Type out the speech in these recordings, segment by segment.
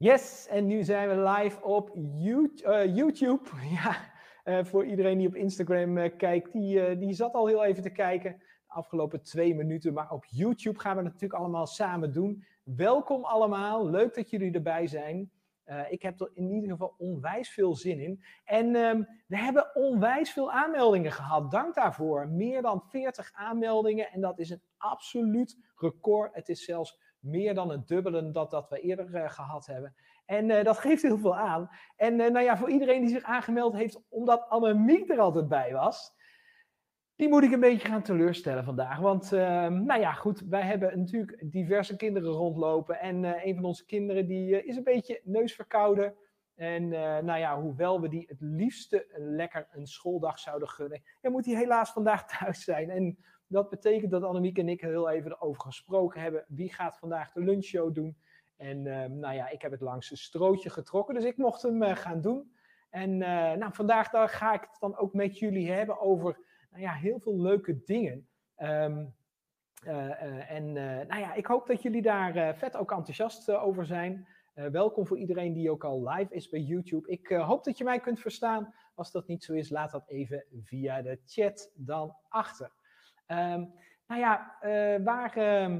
Yes, en nu zijn we live op YouTube. Ja, uh, voor iedereen die op Instagram uh, kijkt, die, die zat al heel even te kijken. De afgelopen twee minuten. Maar op YouTube gaan we het natuurlijk allemaal samen doen. Welkom allemaal. Leuk dat jullie erbij zijn. ik heb er in ieder geval onwijs veel zin in. En um, we hebben onwijs veel aanmeldingen gehad. Dank daarvoor. Meer dan 40 aanmeldingen. En dat is een absoluut record. Het is zelfs meer dan het dubbele dat, dat we eerder uh, gehad hebben. En uh, dat geeft heel veel aan. En uh, nou ja, voor iedereen die zich aangemeld heeft, omdat Annemiek er altijd bij was, die moet ik een beetje gaan teleurstellen vandaag. Want ehm, nou ja, goed, wij hebben natuurlijk diverse kinderen rondlopen. En een van onze kinderen die is een beetje neusverkouden. En nou ja, hoewel we die het liefste lekker een schooldag zouden gunnen, moet hij helaas vandaag thuis zijn. En dat betekent dat Annemiek en ik heel even erover gesproken hebben. Wie gaat vandaag de lunchshow doen? En uh, nou ja, ik heb het langs een strootje getrokken, dus ik mocht hem uh, gaan doen. En uh, nou, vandaag daar ga ik het dan ook met jullie hebben over nou ja, heel veel leuke dingen. Um, en nou ja, ik hoop dat jullie daar vet ook enthousiast over zijn. welkom voor iedereen die ook al live is bij YouTube. Ik hoop dat je mij kunt verstaan. Als dat niet zo is, laat dat even via de chat dan achter. Um, nou ja, uh, waar, uh,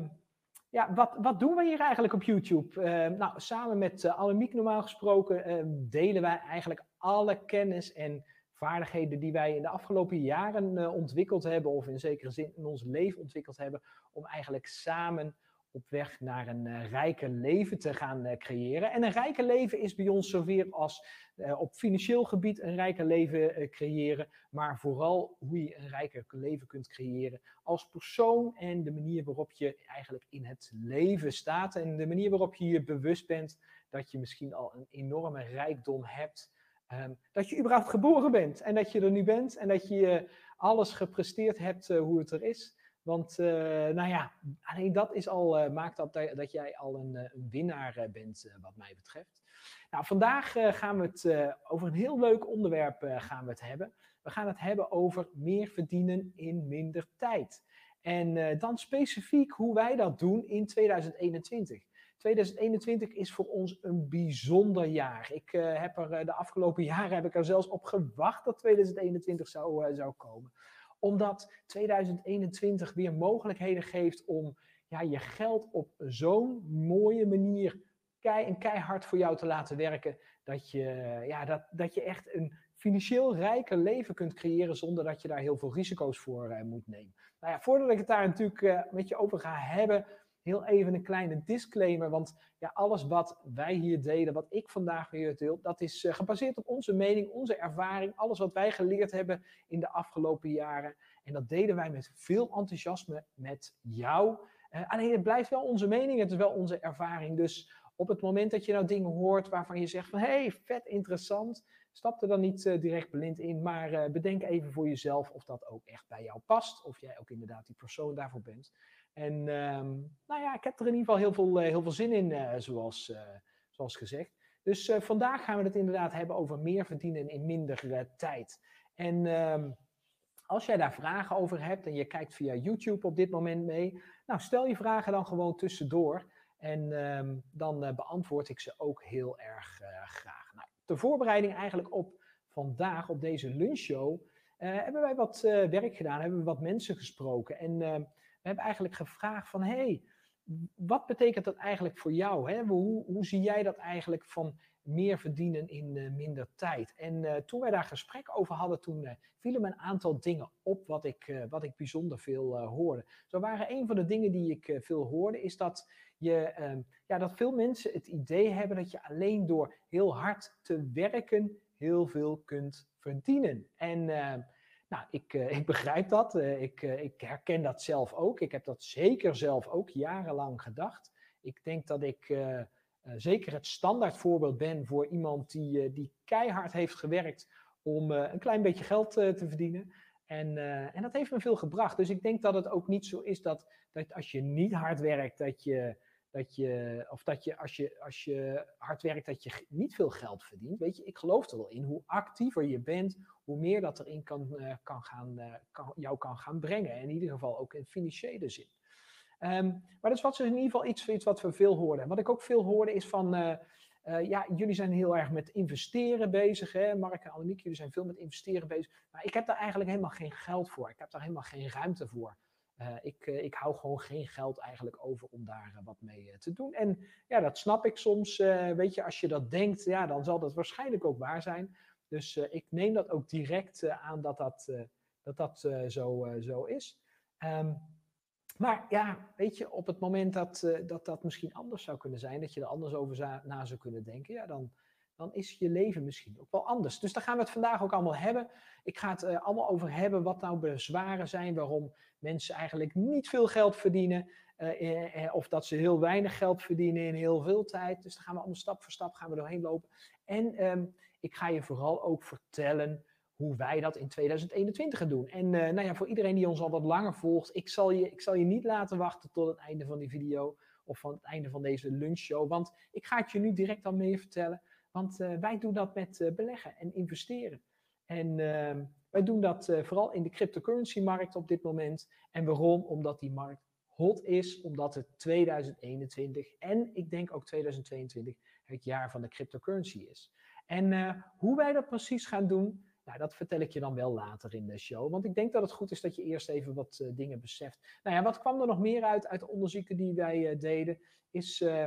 ja wat, wat doen we hier eigenlijk op YouTube? Uh, nou, samen met uh, normaal gesproken ehm, delen wij eigenlijk alle kennis en vaardigheden die wij in de afgelopen jaren ontwikkeld hebben, of in zekere zin in ons leven ontwikkeld hebben, om eigenlijk samen op weg naar een uh, rijker leven te gaan uh, creëren. En een rijker leven is bij ons zoveel als uh, op financieel gebied een rijker leven creëren, maar vooral hoe je een rijker leven kunt creëren als persoon en de manier waarop je eigenlijk in het leven staat en de manier waarop je je bewust bent dat je misschien al een enorme rijkdom hebt. Um, dat je überhaupt geboren bent en dat je er nu bent en dat je alles gepresteerd hebt hoe het er is. Want uh, nou ja, alleen dat is al, uh, maakt dat, dat jij al een, een winnaar bent, wat mij betreft. Nou, vandaag gaan we het over een heel leuk onderwerp gaan we het hebben. We gaan het hebben over meer verdienen in minder tijd. En dan specifiek hoe wij dat doen in 2021. 2021 is voor ons een bijzonder jaar. Ik heb er de afgelopen jaren heb ik er zelfs op gewacht dat 2021 zou, zou komen omdat 2021 weer mogelijkheden geeft om ja, je geld op zo'n mooie manier kei en keihard voor jou te laten werken. Dat je, ja, dat, dat je echt een financieel rijker leven kunt creëren zonder dat je daar heel veel risico's voor uh, moet nemen. Nou ja, voordat ik het daar natuurlijk uh, met je over ga hebben, heel even een kleine disclaimer. Want ja, alles wat wij hier delen, wat ik vandaag weer deel, dat is uh, gebaseerd op onze mening, onze ervaring, alles wat wij geleerd hebben in de afgelopen jaren. En dat delen wij met veel enthousiasme met jou. Uh, alleen het blijft wel onze mening, het is wel onze ervaring. Dus op het moment dat je nou dingen hoort waarvan je zegt van hé, hey, vet interessant, stap er dan niet uh, direct blind in, maar bedenk even voor jezelf of dat ook echt bij jou past, of jij ook inderdaad die persoon daarvoor bent. En um, nou ja, ik heb er in ieder geval heel veel, heel veel zin in, zoals, zoals gezegd. Dus vandaag gaan we het inderdaad hebben over meer verdienen in minder tijd. En um, als jij daar vragen over hebt en je kijkt via YouTube op dit moment mee, nou stel je vragen dan gewoon tussendoor. En um, dan beantwoord ik ze ook heel erg graag. Nou, ter voorbereiding eigenlijk op vandaag, op deze lunchshow, uh, hebben wij wat werk gedaan, hebben we wat mensen gesproken. En ehm, hebben eigenlijk gevraagd van, hey, wat betekent dat eigenlijk voor jou? Hè? Hoe, hoe zie jij dat eigenlijk van meer verdienen in uh, minder tijd. En uh, toen wij daar gesprek over hadden, toen uh, vielen me een aantal dingen op wat ik, wat ik bijzonder veel hoorde. Zo waren een van de dingen die ik veel hoorde, is dat, je, ehm, ja, dat veel mensen het idee hebben dat je alleen door heel hard te werken heel veel kunt verdienen. En nou, ik, ik begrijp dat. ik, ik herken dat zelf ook. Ik heb dat zeker zelf ook jarenlang gedacht. Ik denk dat ik zeker het standaard voorbeeld ben voor iemand die, die keihard heeft gewerkt om een klein beetje geld te verdienen. En, en dat heeft me veel gebracht. Dus ik denk dat het ook niet zo is dat, dat als je niet hard werkt, dat je, dat je, of dat je als, je als je hard werkt, dat je niet veel geld verdient. Weet je, ik geloof er wel in. Hoe actiever je bent, hoe meer dat erin kan, kan gaan, kan, jou kan gaan brengen. In ieder geval ook in financiële zin. Um, maar dat is wat in ieder geval iets, iets wat we veel hoorden. Wat ik ook veel hoorde is van, uh, ja, jullie zijn heel erg met investeren bezig, hè? Mark en Annemiek, jullie zijn veel met investeren bezig. Maar ik heb daar eigenlijk helemaal geen geld voor. Ik heb daar helemaal geen ruimte voor. Ik, ik hou gewoon geen geld eigenlijk over om daar wat mee te doen. En ja, dat snap ik soms. weet je, als je dat denkt, ja, dan zal dat waarschijnlijk ook waar zijn. Dus ik neem dat ook direct aan dat dat, dat, dat zo, zo is. Um, maar ja, weet je, op het moment dat, dat dat misschien anders zou kunnen zijn, dat je er anders over na zou kunnen denken, ja, dan, dan is je leven misschien ook wel anders. Dus daar gaan we het vandaag ook allemaal hebben. Ik ga het allemaal over hebben wat nou bezwaren zijn, waarom mensen eigenlijk niet veel geld verdienen, uh, of dat ze heel weinig geld verdienen in heel veel tijd. Dus daar gaan we allemaal stap voor stap gaan we doorheen lopen. En um, ik ga je vooral ook vertellen hoe wij dat in 2021 gaan doen. En nou ja, voor iedereen die ons al wat langer volgt, ik zal, je, ik zal je niet laten wachten tot het einde van die video of van het einde van deze lunchshow, want ik ga het je nu direct al meer vertellen. Want wij doen dat met beleggen en investeren. En ehm, wij doen dat vooral in de cryptocurrency-markt op dit moment. En waarom? Omdat die markt hot is, omdat het 2021 en ik denk ook 2022 het jaar van de cryptocurrency is. En hoe wij dat precies gaan doen, nou, dat vertel ik je dan wel later in de show. Want ik denk dat het goed is dat je eerst even wat uh, dingen beseft. Nou ja, wat kwam er nog meer uit uit de onderzoeken die wij deden? Is uh,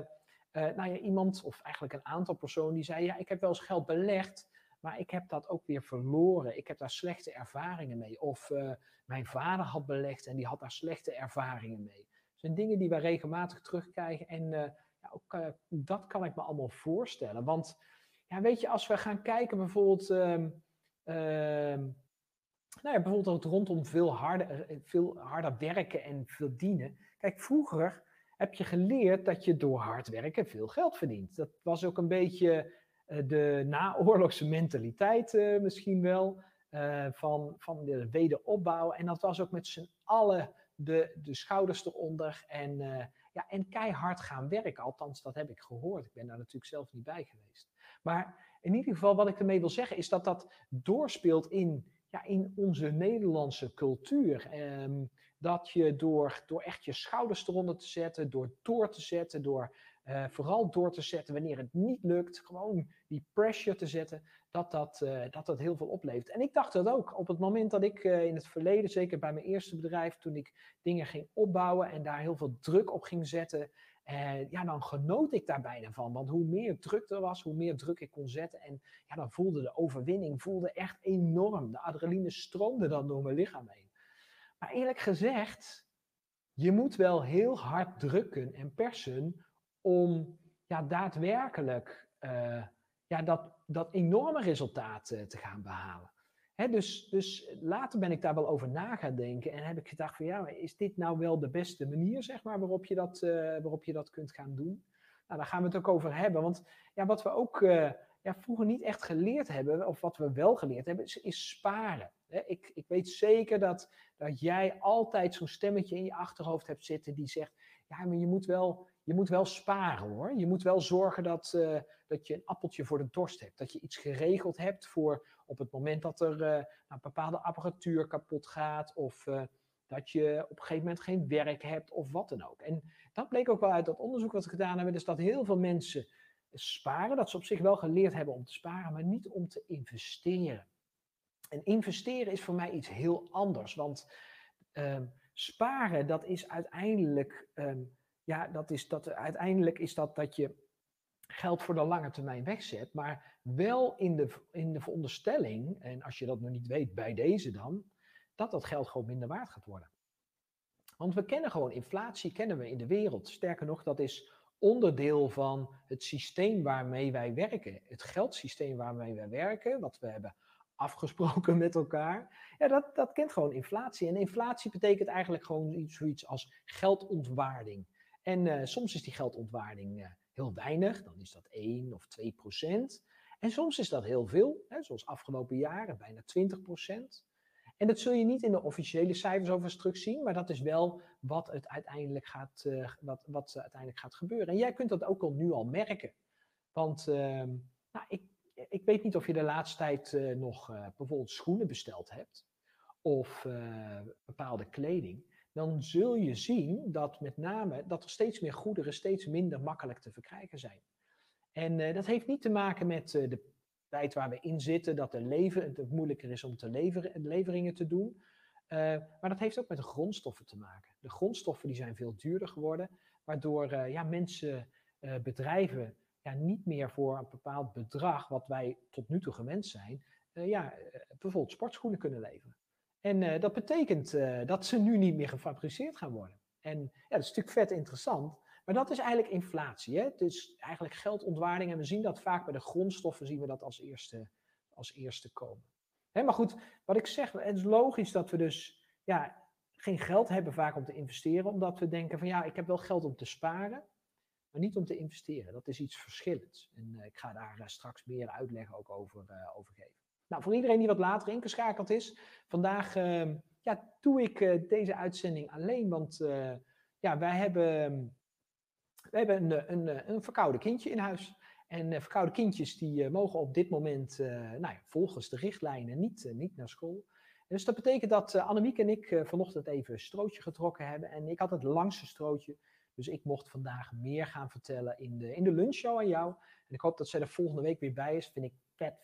nou ja, iemand, of eigenlijk een aantal personen, die zei: Ja, ik heb wel eens geld belegd. Maar ik heb dat ook weer verloren. Ik heb daar slechte ervaringen mee. Of mijn vader had belegd en die had daar slechte ervaringen mee. Dat zijn dingen die wij regelmatig terugkrijgen. En ja, ook dat kan ik me allemaal voorstellen. Want ja, weet je, als we gaan kijken bijvoorbeeld. Ehm, Ehm, nou ja, bijvoorbeeld ook rondom veel harder, eh, veel werken en verdienen. Kijk, vroeger heb je geleerd dat je door hard werken veel geld verdient. Dat was ook een beetje de naoorlogse mentaliteit uh, misschien wel. Uh, van, van de wederopbouw. En dat was ook met z'n allen de, de schouders eronder. En, ja, en keihard gaan werken. Althans, dat heb ik gehoord. Ik ben daar natuurlijk zelf niet bij geweest. Maar in ieder geval, wat ik ermee wil zeggen, is dat dat doorspeelt in, ja, in onze Nederlandse cultuur. Um, dat je door, door echt je schouders eronder te zetten, door door te zetten, door uh, vooral door te zetten wanneer het niet lukt, gewoon die pressure te zetten, dat dat, uh, dat, dat heel veel oplevert. En ik dacht dat ook. Op het moment dat ik uh, in het verleden, zeker bij mijn eerste bedrijf, toen ik dingen ging opbouwen en daar heel veel druk op ging zetten, en ja, dan genoot ik daar bijna van. Want hoe meer druk er was, hoe meer druk ik kon zetten. En ja, dan voelde de overwinning voelde echt enorm. De adrenaline stroomde dan door mijn lichaam heen. Maar eerlijk gezegd, je moet wel heel hard drukken en persen om ja, daadwerkelijk uh, ja, dat, dat enorme resultaat uh, te gaan behalen dus, dus later ben ik daar wel over na gaan denken en heb ik gedacht van ja, is dit nou wel de beste manier zeg maar, waarop, je dat, uh, waarop je dat kunt gaan doen? Nou, daar gaan we het ook over hebben, want ja, wat we ook ja, vroeger niet echt geleerd hebben, of wat we wel geleerd hebben, is, is sparen. ik, ik weet zeker dat, dat jij altijd zo'n stemmetje in je achterhoofd hebt zitten die zegt, ja, maar je moet wel je moet wel sparen hoor. Je moet wel zorgen dat, uh, dat je een appeltje voor de dorst hebt. Dat je iets geregeld hebt voor op het moment dat er uh, nou, bepaalde apparatuur kapot gaat. Of uh, dat je op een gegeven moment geen werk hebt of wat dan ook. En dat bleek ook wel uit dat onderzoek wat we gedaan hebben. Dus dat heel veel mensen sparen. Dat ze op zich wel geleerd hebben om te sparen, maar niet om te investeren. En investeren is voor mij iets heel anders. Want ehm, sparen, dat is uiteindelijk. Um, ja, dat is dat, uiteindelijk is dat dat je geld voor de lange termijn wegzet, maar wel in de, in de veronderstelling, en als je dat nog niet weet bij deze dan, dat dat geld gewoon minder waard gaat worden. Want we kennen gewoon inflatie, kennen we in de wereld. Sterker nog, dat is onderdeel van het systeem waarmee wij werken. Het geldsysteem waarmee wij werken, wat we hebben afgesproken met elkaar. Ja, dat, dat kent gewoon inflatie. En inflatie betekent eigenlijk gewoon zoiets als geldontwaarding. En uh, soms is die geldontwaarding uh, heel weinig, dan is dat 1 of 2 procent. En soms is dat heel veel, hè, zoals afgelopen jaren, bijna 20 procent. En dat zul je niet in de officiële cijfers overigens terugzien, maar dat is wel wat, het uiteindelijk gaat, uh, wat, wat uiteindelijk gaat gebeuren. En jij kunt dat ook al nu al merken. Want ehm, nou, ik, ik weet niet of je de laatste tijd nog bijvoorbeeld schoenen besteld hebt of bepaalde kleding dan zul je zien dat met name dat er steeds meer goederen steeds minder makkelijk te verkrijgen zijn. En uh, dat heeft niet te maken met uh, de tijd waar we in zitten, dat de leven, het moeilijker is om te leveren, leveringen te doen. Uh, maar dat heeft ook met de grondstoffen te maken. De grondstoffen die zijn veel duurder geworden, waardoor ja, mensen, bedrijven ja, niet meer voor een bepaald bedrag, wat wij tot nu toe gewend zijn, ja, bijvoorbeeld sportschoenen kunnen leveren. En dat betekent dat ze nu niet meer gefabriceerd gaan worden. En ja, dat is natuurlijk vet interessant. Maar dat is eigenlijk inflatie. Hè? Dus eigenlijk geldontwaarding. En we zien dat vaak bij de grondstoffen zien we dat als eerste, als eerste komen. Hè, maar goed, wat ik zeg, het is logisch dat we dus ja, geen geld hebben vaak om te investeren. Omdat we denken van ja, ik heb wel geld om te sparen. Maar niet om te investeren. Dat is iets verschillends. En uh, ik ga daar straks meer uitleg ook over, over geven. Nou, voor iedereen die wat later ingeschakeld is. Vandaag ehm, ja, doe ik deze uitzending alleen. Want ja, wij hebben we hebben een, eh, een, eh, een verkoude kindje in huis. En uh, verkoude kindjes die uh, mogen op dit moment, uh, nou ja, volgens de richtlijnen, niet, niet naar school. Dus dat betekent dat Annemiek en ik vanochtend even een strootje getrokken hebben. En ik had het langste strootje. Dus ik mocht vandaag meer gaan vertellen in de, in de lunchshow aan jou. En ik hoop dat zij er volgende week weer bij is. Vind ik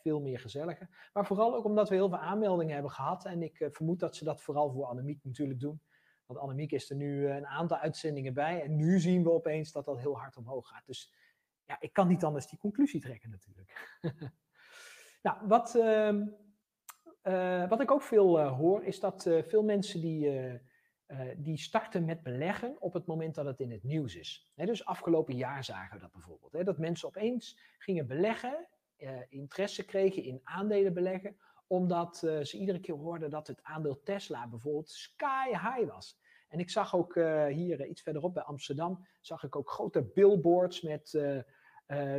veel meer gezelliger. Maar vooral ook omdat we heel veel aanmeldingen hebben gehad. En ik vermoed dat ze dat vooral voor Annemiek natuurlijk doen. Want Annemiek is er nu eh, een aantal uitzendingen bij. En nu zien we opeens dat dat heel hard omhoog gaat. Dus ja, ik kan niet anders die conclusie trekken natuurlijk. nou, wat, uh, uh, wat ik ook veel hoor, is dat veel mensen die, die starten met beleggen op het moment dat het in het nieuws is. dus afgelopen jaar zagen we dat bijvoorbeeld. dat mensen opeens gingen beleggen, interesse kregen in aandelen beleggen omdat uh, ze iedere keer hoorden dat het aandeel Tesla bijvoorbeeld sky high was. En ik zag ook uh, hier iets verderop bij Amsterdam, zag ik ook grote billboards met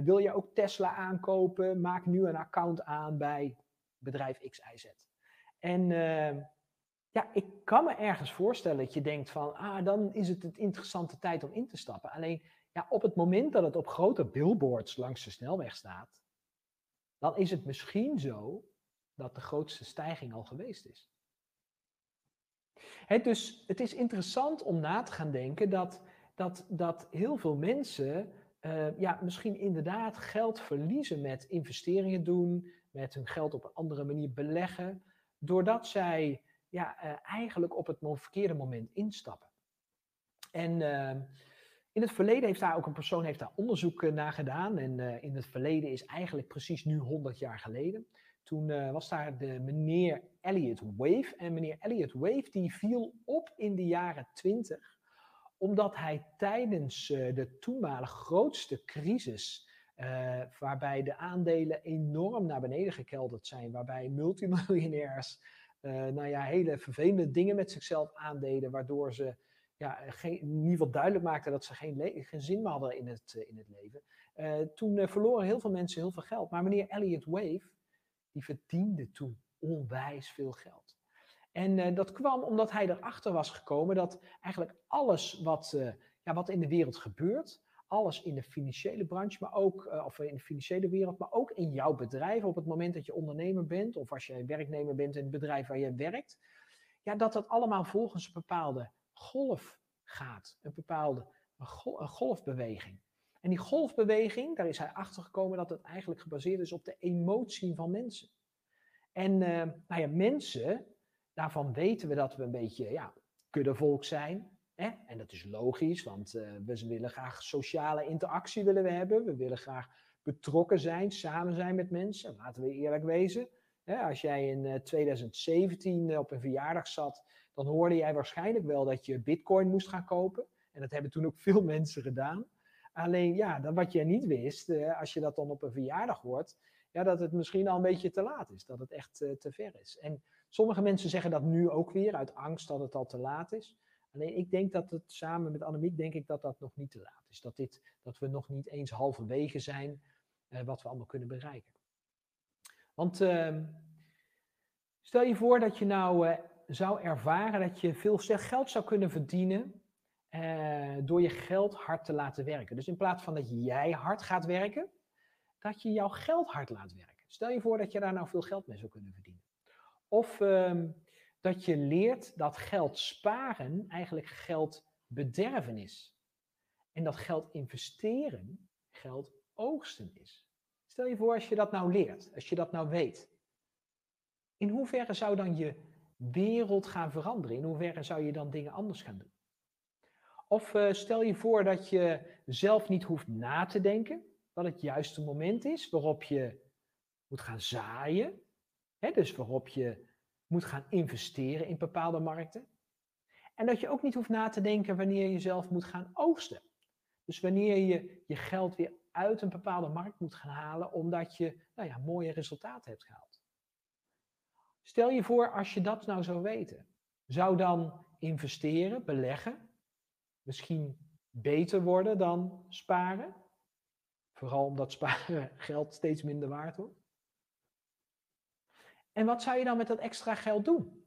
wil je ook Tesla aankopen? Maak nu een account aan bij bedrijf XIZ. En ja, ik kan me ergens voorstellen dat je denkt van, ah, dan is het een interessante tijd om in te stappen. Alleen, ja, op het moment dat het op grote billboards langs de snelweg staat, dan is het misschien zo dat de grootste stijging al geweest is. dus het is interessant om na te gaan denken dat, dat, dat heel veel mensen uh, ja, misschien inderdaad geld verliezen met investeringen doen, met hun geld op een andere manier beleggen, doordat zij ja, uh, eigenlijk op het verkeerde moment instappen. En uh, in het verleden heeft daar ook een persoon heeft daar onderzoek naar gedaan. En in het verleden is eigenlijk precies nu 100 jaar geleden. Toen uh, was daar de meneer Elliot Wave. En meneer Elliot Wave die viel op in de jaren 20, omdat hij tijdens de toenmalige grootste crisis, waarbij de aandelen enorm naar beneden gekelderd zijn, waarbij multimiljonairs nou ja, hele vervelende dingen met zichzelf aandeden, waardoor ze ja, geen, in ieder geval duidelijk maakten dat ze geen, geen zin meer hadden in het, in het leven. toen verloren heel veel mensen heel veel geld. Maar meneer Elliot Wave, die verdiende toen onwijs veel geld. En dat kwam omdat hij erachter was gekomen dat eigenlijk alles wat, ja, wat in de wereld gebeurt, alles in de financiële branche, maar ook, of in de financiële wereld, maar ook in jouw bedrijf, op het moment dat je ondernemer bent, of als je werknemer bent in het bedrijf waar je werkt, ja, dat dat allemaal volgens bepaalde golf gaat, een bepaalde een golfbeweging. En die golfbeweging, daar is hij achter gekomen dat het eigenlijk gebaseerd is op de emotie van mensen. En uh, nou ja, mensen, daarvan weten we dat we een beetje ja, kuddevolk zijn. Hè? En dat is logisch, want uh, we willen graag sociale interactie willen we hebben. We willen graag betrokken zijn, samen zijn met mensen. Laten we eerlijk wezen. Als jij in uh, eh, 2017 op een verjaardag zat, dan hoorde jij waarschijnlijk wel dat je bitcoin moest gaan kopen. En dat hebben toen ook veel mensen gedaan. Alleen ja, dat wat je niet wist, uh, als je dat dan op een verjaardag hoort, ja, dat het misschien al een beetje te laat is, dat het echt te ver is. En sommige mensen zeggen dat nu ook weer, uit angst dat het al te laat is. Alleen ik denk dat het samen met Annemiek, denk ik dat dat nog niet te laat is. Dat, dit, dat we nog niet eens halverwege zijn uh, wat we allemaal kunnen bereiken. Want uh, stel je voor dat je nou zou ervaren dat je veel geld zou kunnen verdienen uh, door je geld hard te laten werken. Dus in plaats van dat jij hard gaat werken, dat je jouw geld hard laat werken. Stel je voor dat je daar nou veel geld mee zou kunnen verdienen. Of uh, dat je leert dat geld sparen eigenlijk geld bederven is. En dat geld investeren geld oogsten is. Stel je voor als je dat nou leert, als je dat nou weet. In hoeverre zou dan je wereld gaan veranderen? In hoeverre zou je dan dingen anders gaan doen? Of uh, stel je voor dat je zelf niet hoeft na te denken, dat het juiste moment is waarop je moet gaan zaaien, hè, dus waarop je moet gaan investeren in bepaalde markten. En dat je ook niet hoeft na te denken wanneer je zelf moet gaan oogsten. Dus wanneer je je geld weer uit een bepaalde markt moet gaan halen, omdat je nou ja, mooie resultaten hebt gehaald. Stel je voor als je dat nou zou weten. Zou dan investeren, beleggen, misschien beter worden dan sparen? Vooral omdat sparen geld steeds minder waard wordt. En wat zou je dan met dat extra geld doen?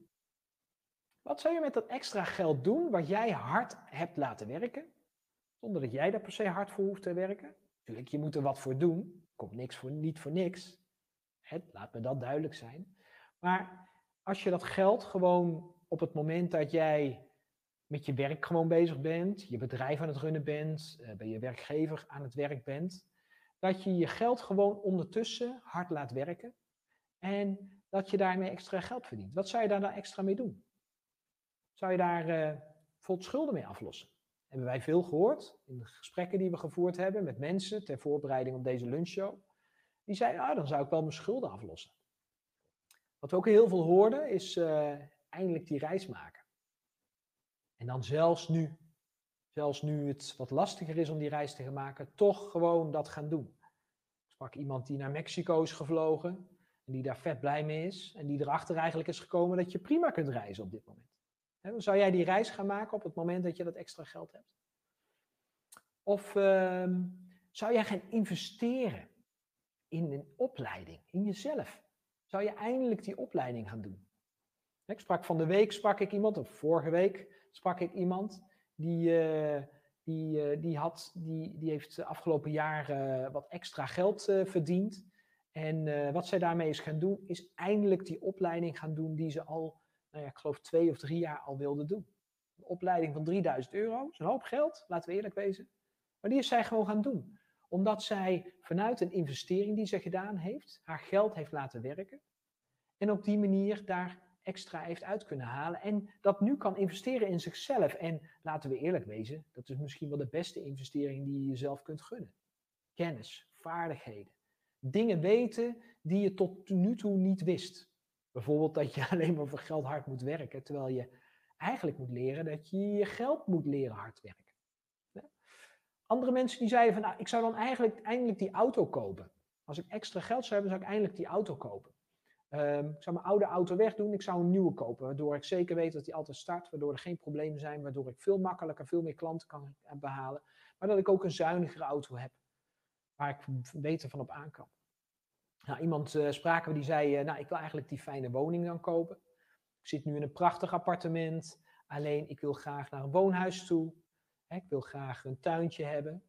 Wat zou je met dat extra geld doen wat jij hard hebt laten werken, zonder dat jij daar per se hard voor hoeft te werken? Natuurlijk, je moet er wat voor doen. Komt niks voor, niet voor niks. laat me dat duidelijk zijn. Maar als je dat geld gewoon op het moment dat jij met je werk gewoon bezig bent, je bedrijf aan het runnen bent, eh, bij je werkgever aan het werk bent, dat je je geld gewoon ondertussen hard laat werken en dat je daarmee extra geld verdient. Wat zou je daar dan extra mee doen? Zou je daar uh, schulden mee aflossen? Hebben wij veel gehoord in de gesprekken die we gevoerd hebben met mensen ter voorbereiding op deze lunchshow. Die zeiden, ah, dan zou ik wel mijn schulden aflossen. Wat we ook heel veel hoorden is uh, eindelijk die reis maken. En dan zelfs nu, zelfs nu het wat lastiger is om die reis te maken, toch gewoon dat gaan doen. Ik sprak iemand die naar Mexico is gevlogen en die daar vet blij mee is en die erachter eigenlijk is gekomen dat je prima kunt reizen op dit moment. Zou jij die reis gaan maken op het moment dat je dat extra geld hebt? Of uh, zou jij gaan investeren in een opleiding, in jezelf? Zou je eindelijk die opleiding gaan doen? Ik sprak van de week, sprak ik iemand, of vorige week sprak ik iemand, die, uh, die, uh, die, had, die, die heeft de afgelopen uh, wat extra geld verdiend. En wat zij daarmee is gaan doen, is eindelijk die opleiding gaan doen die ze al nou ja, ik geloof twee of drie jaar al wilde doen. Een opleiding van 3000 euro, dat is een hoop geld, laten we eerlijk wezen. Maar die is zij gewoon gaan doen. Omdat zij vanuit een investering die ze gedaan heeft, haar geld heeft laten werken. En op die manier daar extra heeft uit kunnen halen. En dat nu kan investeren in zichzelf. En laten we eerlijk wezen, dat is misschien wel de beste investering die je jezelf kunt gunnen. Kennis, vaardigheden. Dingen weten die je tot nu toe niet wist. Bijvoorbeeld dat je alleen maar voor geld hard moet werken, terwijl je eigenlijk moet leren dat je je geld moet leren hard werken. Andere mensen die zeiden van, nou, ik zou dan eigenlijk eindelijk die auto kopen. Als ik extra geld zou hebben, zou ik eindelijk die auto kopen. Um, ik zou mijn oude auto wegdoen, ik zou een nieuwe kopen, waardoor ik zeker weet dat die altijd start, waardoor er geen problemen zijn, waardoor ik veel makkelijker, veel meer klanten kan behalen, maar dat ik ook een zuinigere auto heb, waar ik beter van op aan kan. Nou, iemand uh, spraken we die zei, uh, nou ik wil eigenlijk die fijne woning dan kopen. Ik zit nu in een prachtig appartement, alleen ik wil graag naar een woonhuis toe. Ik wil graag een tuintje hebben.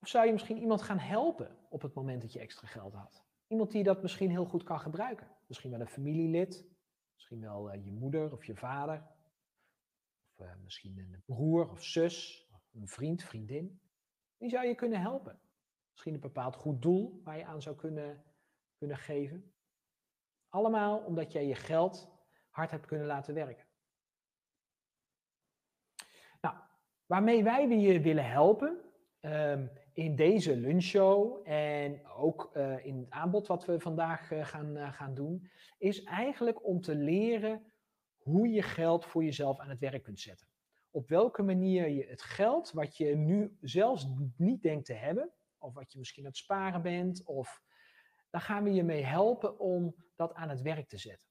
Of zou je misschien iemand gaan helpen op het moment dat je extra geld had? Iemand die dat misschien heel goed kan gebruiken. Misschien wel een familielid, misschien wel uh, je moeder of je vader. Of misschien een broer of zus, of een vriend, vriendin. Die zou je kunnen helpen. Misschien een bepaald goed doel waar je aan zou kunnen, kunnen geven. Allemaal omdat jij je geld hard hebt kunnen laten werken. Nou, waarmee wij je willen helpen um, in deze lunchshow en ook uh, in het aanbod wat we vandaag uh, gaan, uh, gaan doen, is eigenlijk om te leren hoe je geld voor jezelf aan het werk kunt zetten. Op welke manier je het geld, wat je nu zelfs niet denkt te hebben, of wat je misschien aan het sparen bent, of dan gaan we je mee helpen om dat aan het werk te zetten.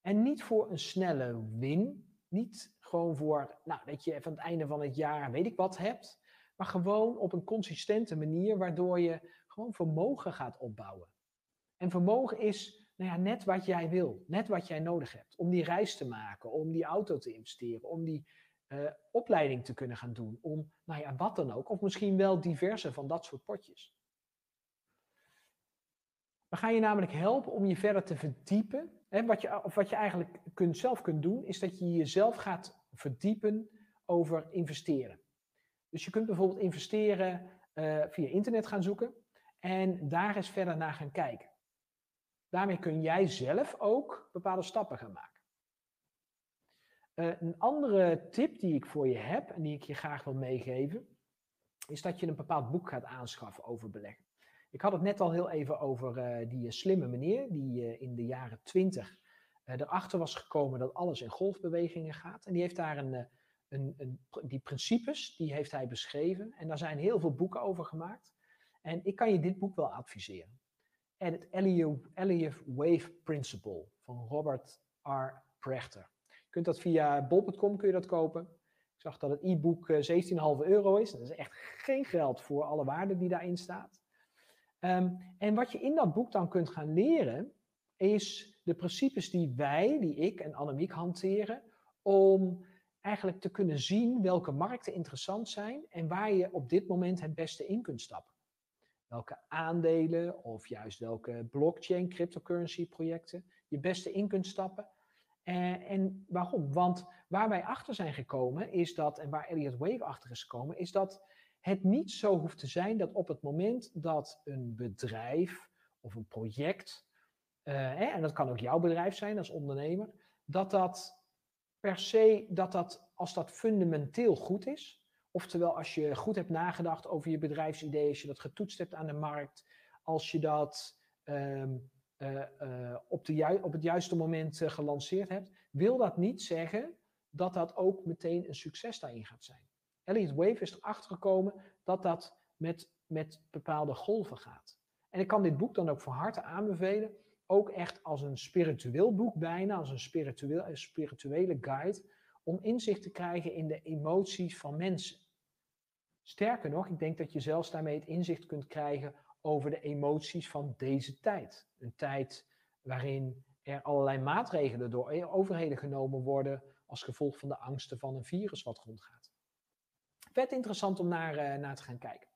En niet voor een snelle win, niet gewoon voor, nou, dat je aan het einde van het jaar weet ik wat hebt, maar gewoon op een consistente manier, waardoor je gewoon vermogen gaat opbouwen. En vermogen is nou ja, net wat jij wil, net wat jij nodig hebt. Om die reis te maken, om die auto te investeren, om die uh, opleiding te kunnen gaan doen. Om, nou ja, wat dan ook. Of misschien wel diverse van dat soort potjes. We gaan je namelijk helpen om je verder te verdiepen. Hè, wat je, of wat je eigenlijk kunt, zelf kunt doen, is dat je jezelf gaat verdiepen over investeren. Dus je kunt bijvoorbeeld investeren uh, via internet gaan zoeken en daar eens verder naar gaan kijken. Daarmee kun jij zelf ook bepaalde stappen gaan maken. Uh, een andere tip die ik voor je heb en die ik je graag wil meegeven, is dat je een bepaald boek gaat aanschaffen over beleggen. Ik had het net al heel even over uh, die slimme meneer die in de jaren 20 erachter was gekomen dat alles in golfbewegingen gaat. En die heeft daar een, een, een, die principes, die heeft hij beschreven. En daar zijn heel veel boeken over gemaakt. En ik kan je dit boek wel adviseren. En het Elliott Wave Principle van Robert R. Prechter. Kunt dat via bol.com kun je dat kopen. Ik zag dat het e-book 17,5 eh, euro is. Dat is echt geen geld voor alle waarde die daarin staat. Um, en wat je in dat boek dan kunt gaan leren, is de principes die wij, die ik en Annemiek hanteren, om eigenlijk te kunnen zien welke markten interessant zijn en waar je op dit moment het beste in kunt stappen. Welke aandelen of juist welke blockchain, cryptocurrency projecten je beste in kunt stappen. Eh, en waarom? Want waar wij achter zijn gekomen is dat, en waar Elliott Wave achter is gekomen, is dat het niet zo hoeft te zijn dat op het moment dat een bedrijf of een project, uh, hè, en dat kan ook jouw bedrijf zijn als ondernemer, dat dat per se dat dat, als dat fundamenteel goed is, oftewel als je goed hebt nagedacht over je bedrijfsidee, als je dat getoetst hebt aan de markt, als je dat ehm, eh, eh, op, de op, het juiste moment uh, gelanceerd hebt, wil dat niet zeggen dat dat ook meteen een succes daarin gaat zijn. Elliott Wave is erachter gekomen dat dat met, met bepaalde golven gaat. En ik kan dit boek dan ook van harte aanbevelen ook echt als een spiritueel boek bijna, als een spiritueel, een spirituele guide, om inzicht te krijgen in de emoties van mensen. Sterker nog, ik denk dat je zelfs daarmee het inzicht kunt krijgen over de emoties van deze tijd. Een tijd waarin er allerlei maatregelen door overheden genomen worden als gevolg van de angsten van een virus wat rondgaat. Vet interessant om naar, uh, naar te gaan kijken.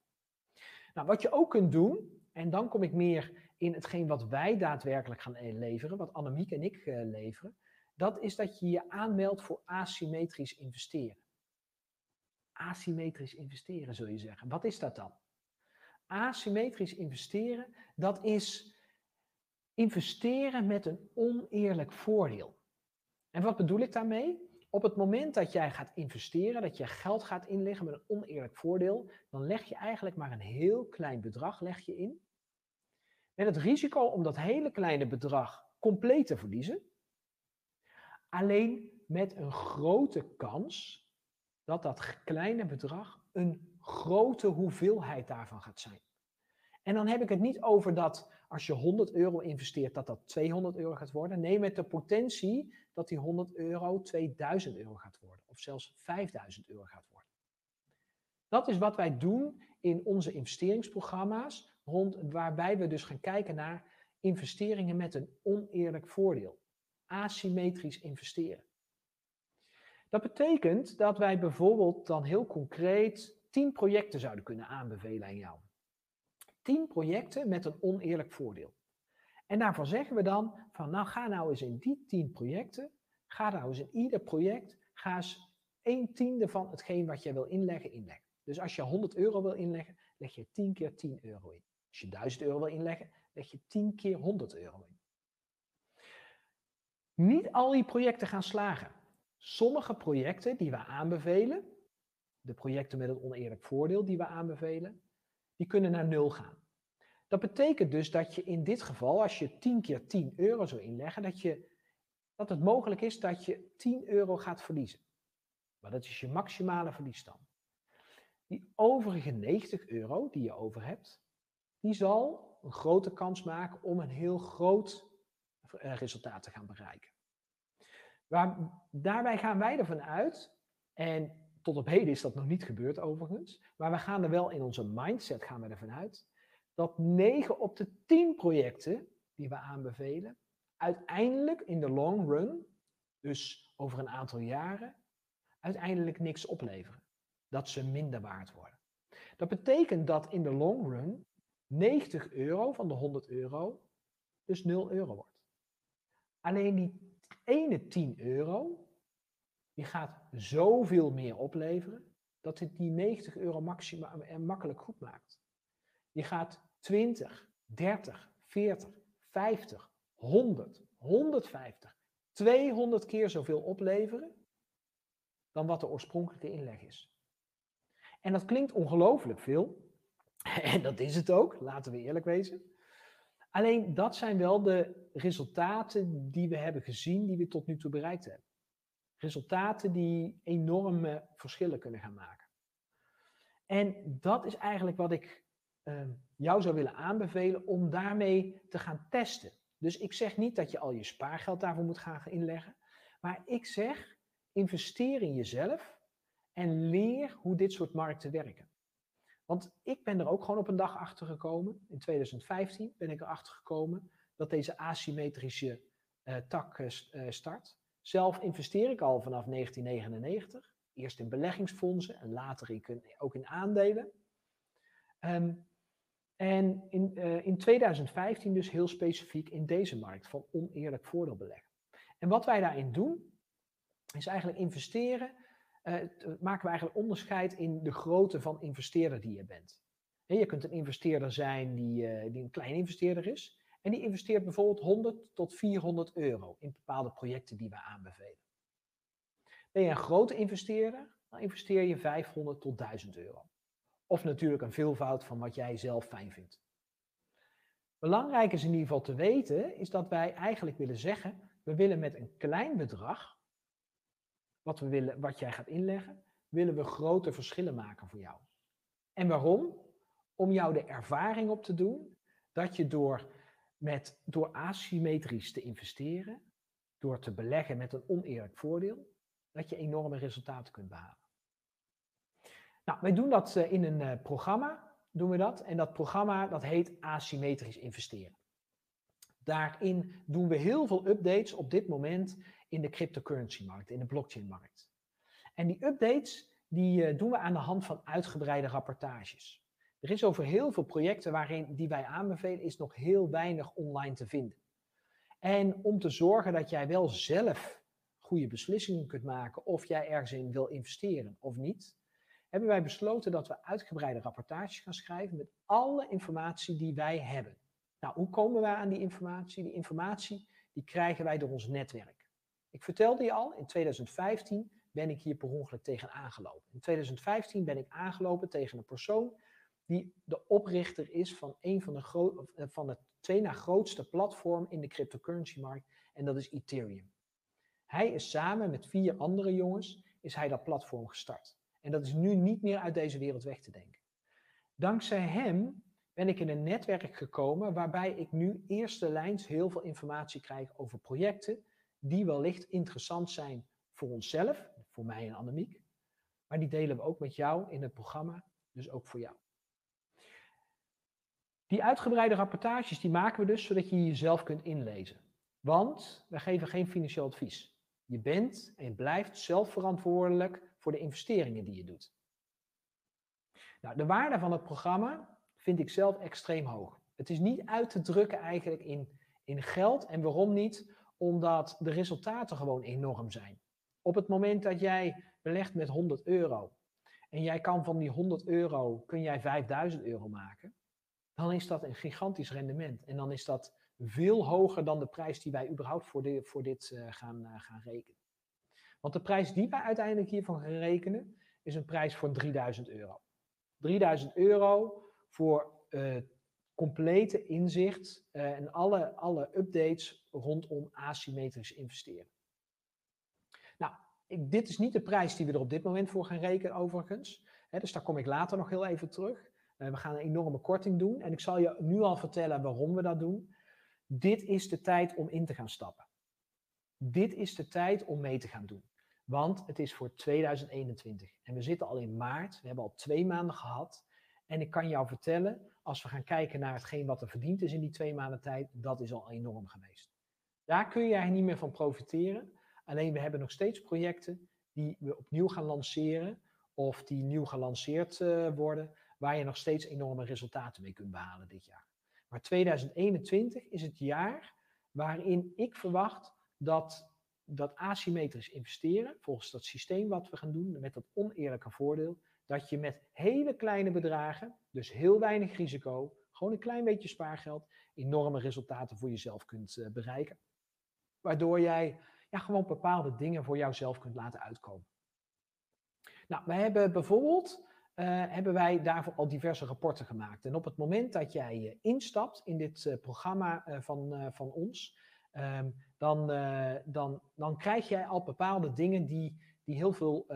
Nou, wat je ook kunt doen, en dan kom ik meer in hetgeen wat wij daadwerkelijk gaan eh, leveren, wat Annemiek en ik uh, leveren, dat is dat je je aanmeldt voor asymmetrisch investeren. Asymmetrisch investeren zul je zeggen. Wat is dat dan? Asymmetrisch investeren, dat is investeren met een oneerlijk voordeel. En wat bedoel ik daarmee? Op het moment dat jij gaat investeren, dat je geld gaat inleggen met een oneerlijk voordeel, dan leg je eigenlijk maar een heel klein bedrag leg je in met het risico om dat hele kleine bedrag compleet te verliezen. Alleen met een grote kans dat dat kleine bedrag een grote hoeveelheid daarvan gaat zijn. En dan heb ik het niet over dat als je 100 euro investeert, dat dat 200 euro gaat worden. Nee, met de potentie dat die 100 euro 2000 euro gaat worden. Of zelfs 5000 euro gaat worden. Dat is wat wij doen in onze investeringsprogramma's rond, waarbij we dus gaan kijken naar investeringen met een oneerlijk voordeel. Asymmetrisch investeren. Dat betekent dat wij bijvoorbeeld dan heel concreet 10 projecten zouden kunnen aanbevelen aan jou. 10 projecten met een oneerlijk voordeel. En daarvan zeggen we dan van nou ga nou eens in die 10 projecten, ga nou eens in ieder project, ga eens 1 tiende van hetgeen wat jij wil inleggen, inleggen. Dus als je 100 euro wil inleggen, leg je 10 keer 10 euro in. Als je 1000 euro wil inleggen, leg je 10 keer 100 euro in. Niet al die projecten gaan slagen. Sommige projecten die we aanbevelen, de projecten met een oneerlijk voordeel die we aanbevelen, die kunnen naar nul gaan. Dat betekent dus dat je in dit geval, als je 10 keer 10 euro zou inleggen, dat, je, dat het mogelijk is dat je 10 euro gaat verliezen. Maar dat is je maximale verliesstand. Die overige 90 euro die je over hebt, die zal een grote kans maken om een heel groot eh, resultaat te gaan bereiken. Waar, daarbij gaan wij ervan uit, en tot op heden is dat nog niet gebeurd overigens, maar we gaan er wel in onze mindset gaan ervan uit, dat 9 op de 10 projecten die we aanbevelen, uiteindelijk in de long run, dus over een aantal jaren, uiteindelijk niks opleveren. Dat ze minder waard worden. Dat betekent dat in de long run 90 euro van de 100 euro dus 0 euro wordt. Alleen die ene 10 euro, die gaat zoveel meer opleveren, dat het die 90 euro maximaal en makkelijk goed maakt. Je gaat 20, 30, 40, 50, 100, 150, 200 keer zoveel opleveren dan wat de oorspronkelijke inleg is. En dat klinkt ongelooflijk veel. En dat is het ook, laten we eerlijk wezen. Alleen dat zijn wel de resultaten die we hebben gezien, die we tot nu toe bereikt hebben. Resultaten die enorme verschillen kunnen gaan maken. En dat is eigenlijk wat ik uh, jou zou willen aanbevelen om daarmee te gaan testen. Dus ik zeg niet dat je al je spaargeld daarvoor moet gaan inleggen, maar ik zeg investeer in jezelf en leer hoe dit soort markten werken. Want ik ben er ook gewoon op een dag achter gekomen. In 2015 ben ik erachter gekomen dat deze asymmetrische uh, tak uh, start. Zelf investeer ik al vanaf 1999. Eerst in beleggingsfondsen en later in, ook in aandelen. Um, en in, uh, in 2015 dus heel specifiek in deze markt van oneerlijk voordeel beleggen. En wat wij daarin doen, is eigenlijk investeren, uh, maken we eigenlijk onderscheid in de grootte van investeerder die je bent. En je kunt een investeerder zijn die, die een klein investeerder is. En die investeert bijvoorbeeld 100 tot 400 euro in bepaalde projecten die we aanbevelen. Ben je een grote investeerder, dan investeer je 500 tot 1000 euro. Of natuurlijk een veelvoud van wat jij zelf fijn vindt. Belangrijk is in ieder geval te weten, is dat wij eigenlijk willen zeggen, we willen met een klein bedrag, wat, we willen, wat jij gaat inleggen, willen we grote verschillen maken voor jou. En waarom? Om jou de ervaring op te doen dat je door, met, door asymmetrisch te investeren, door te beleggen met een oneerlijk voordeel, dat je enorme resultaten kunt behalen. Nou, wij doen dat eh, in een uh, programma, doen we dat. En dat programma dat heet asymmetrisch investeren. Daarin doen we heel veel updates op dit moment in de cryptocurrency markt, in de blockchain markt. En die updates die uh, doen we aan de hand van uitgebreide rapportages. Er is over heel veel projecten waarin die wij aanbevelen, is nog heel weinig online te vinden. En om te zorgen dat jij wel zelf goede beslissingen kunt maken of jij ergens in wil investeren of niet, hebben wij besloten dat we uitgebreide rapportages gaan schrijven met alle informatie die wij hebben. Nou, hoe komen wij aan die informatie? Die informatie die krijgen wij door ons netwerk. Ik vertelde je al, in 2015 ben ik hier per ongeluk tegen aangelopen. In 2015 ben ik aangelopen tegen een persoon die de oprichter is van een van de, eh, van de twee na grootste platform in de cryptocurrency markt en dat is Ethereum. Hij is samen met vier andere jongens is hij dat platform gestart. En dat is nu niet meer uit deze wereld weg te denken. Dankzij hem ben ik in een netwerk gekomen waarbij ik nu eerste lijns heel veel informatie krijg over projecten die wellicht interessant zijn voor onszelf, voor mij en Annemiek. Maar die delen we ook met jou in het programma, dus ook voor jou. Die uitgebreide rapportages die maken we dus zodat je jezelf kunt inlezen. Want wij geven geen financieel advies. Je bent en blijft zelf verantwoordelijk voor de investeringen die je doet. Nou, de waarde van het programma vind ik zelf extreem hoog. Het is niet uit te drukken eigenlijk in, in geld. En waarom niet? Omdat de resultaten gewoon enorm zijn. Op het moment dat jij belegt met 100 euro en jij kan van die 100 euro kun jij 5000 euro maken, dan is dat een gigantisch rendement. En dan is dat veel hoger dan de prijs die wij überhaupt voor, de, voor dit uh, gaan, uh, gaan rekenen. Want de prijs die wij uiteindelijk hiervan gaan rekenen, is een prijs voor 3000 euro. 3000 euro voor uh, complete inzicht en alle, alle updates rondom asymmetrisch investeren. Nou, dit is niet de prijs die we er op dit moment voor gaan rekenen overigens. Dus daar kom ik later nog heel even terug. Uh, we gaan een enorme korting doen en ik zal je nu al vertellen waarom we dat doen. Dit is de tijd om in te gaan stappen. Dit is de tijd om mee te gaan doen. Want het is voor 2021. En we zitten al in maart. We hebben al twee maanden gehad. En ik kan jou vertellen, als we gaan kijken naar hetgeen wat er verdiend is in die twee maanden tijd, dat is al enorm geweest. Daar kun jij niet meer van profiteren. Alleen we hebben nog steeds projecten die we opnieuw gaan lanceren of die nieuw gelanceerd uh, worden, waar je nog steeds enorme resultaten mee kunt behalen dit jaar. Maar 2021 is het jaar waarin ik verwacht dat dat asymmetrisch investeren, volgens dat systeem wat we gaan doen, met dat oneerlijke voordeel, dat je met hele kleine bedragen, dus heel weinig risico, gewoon een klein beetje spaargeld, enorme resultaten voor jezelf kunt uh, bereiken. Waardoor jij ja, gewoon bepaalde dingen voor jouzelf kunt laten uitkomen. Nou, wij hebben bijvoorbeeld hebben wij daarvoor al diverse rapporten gemaakt. En op het moment dat jij uh, instapt in dit uh, programma van, van ons, um, dan, dan, dan krijg jij al bepaalde dingen die, die, heel veel,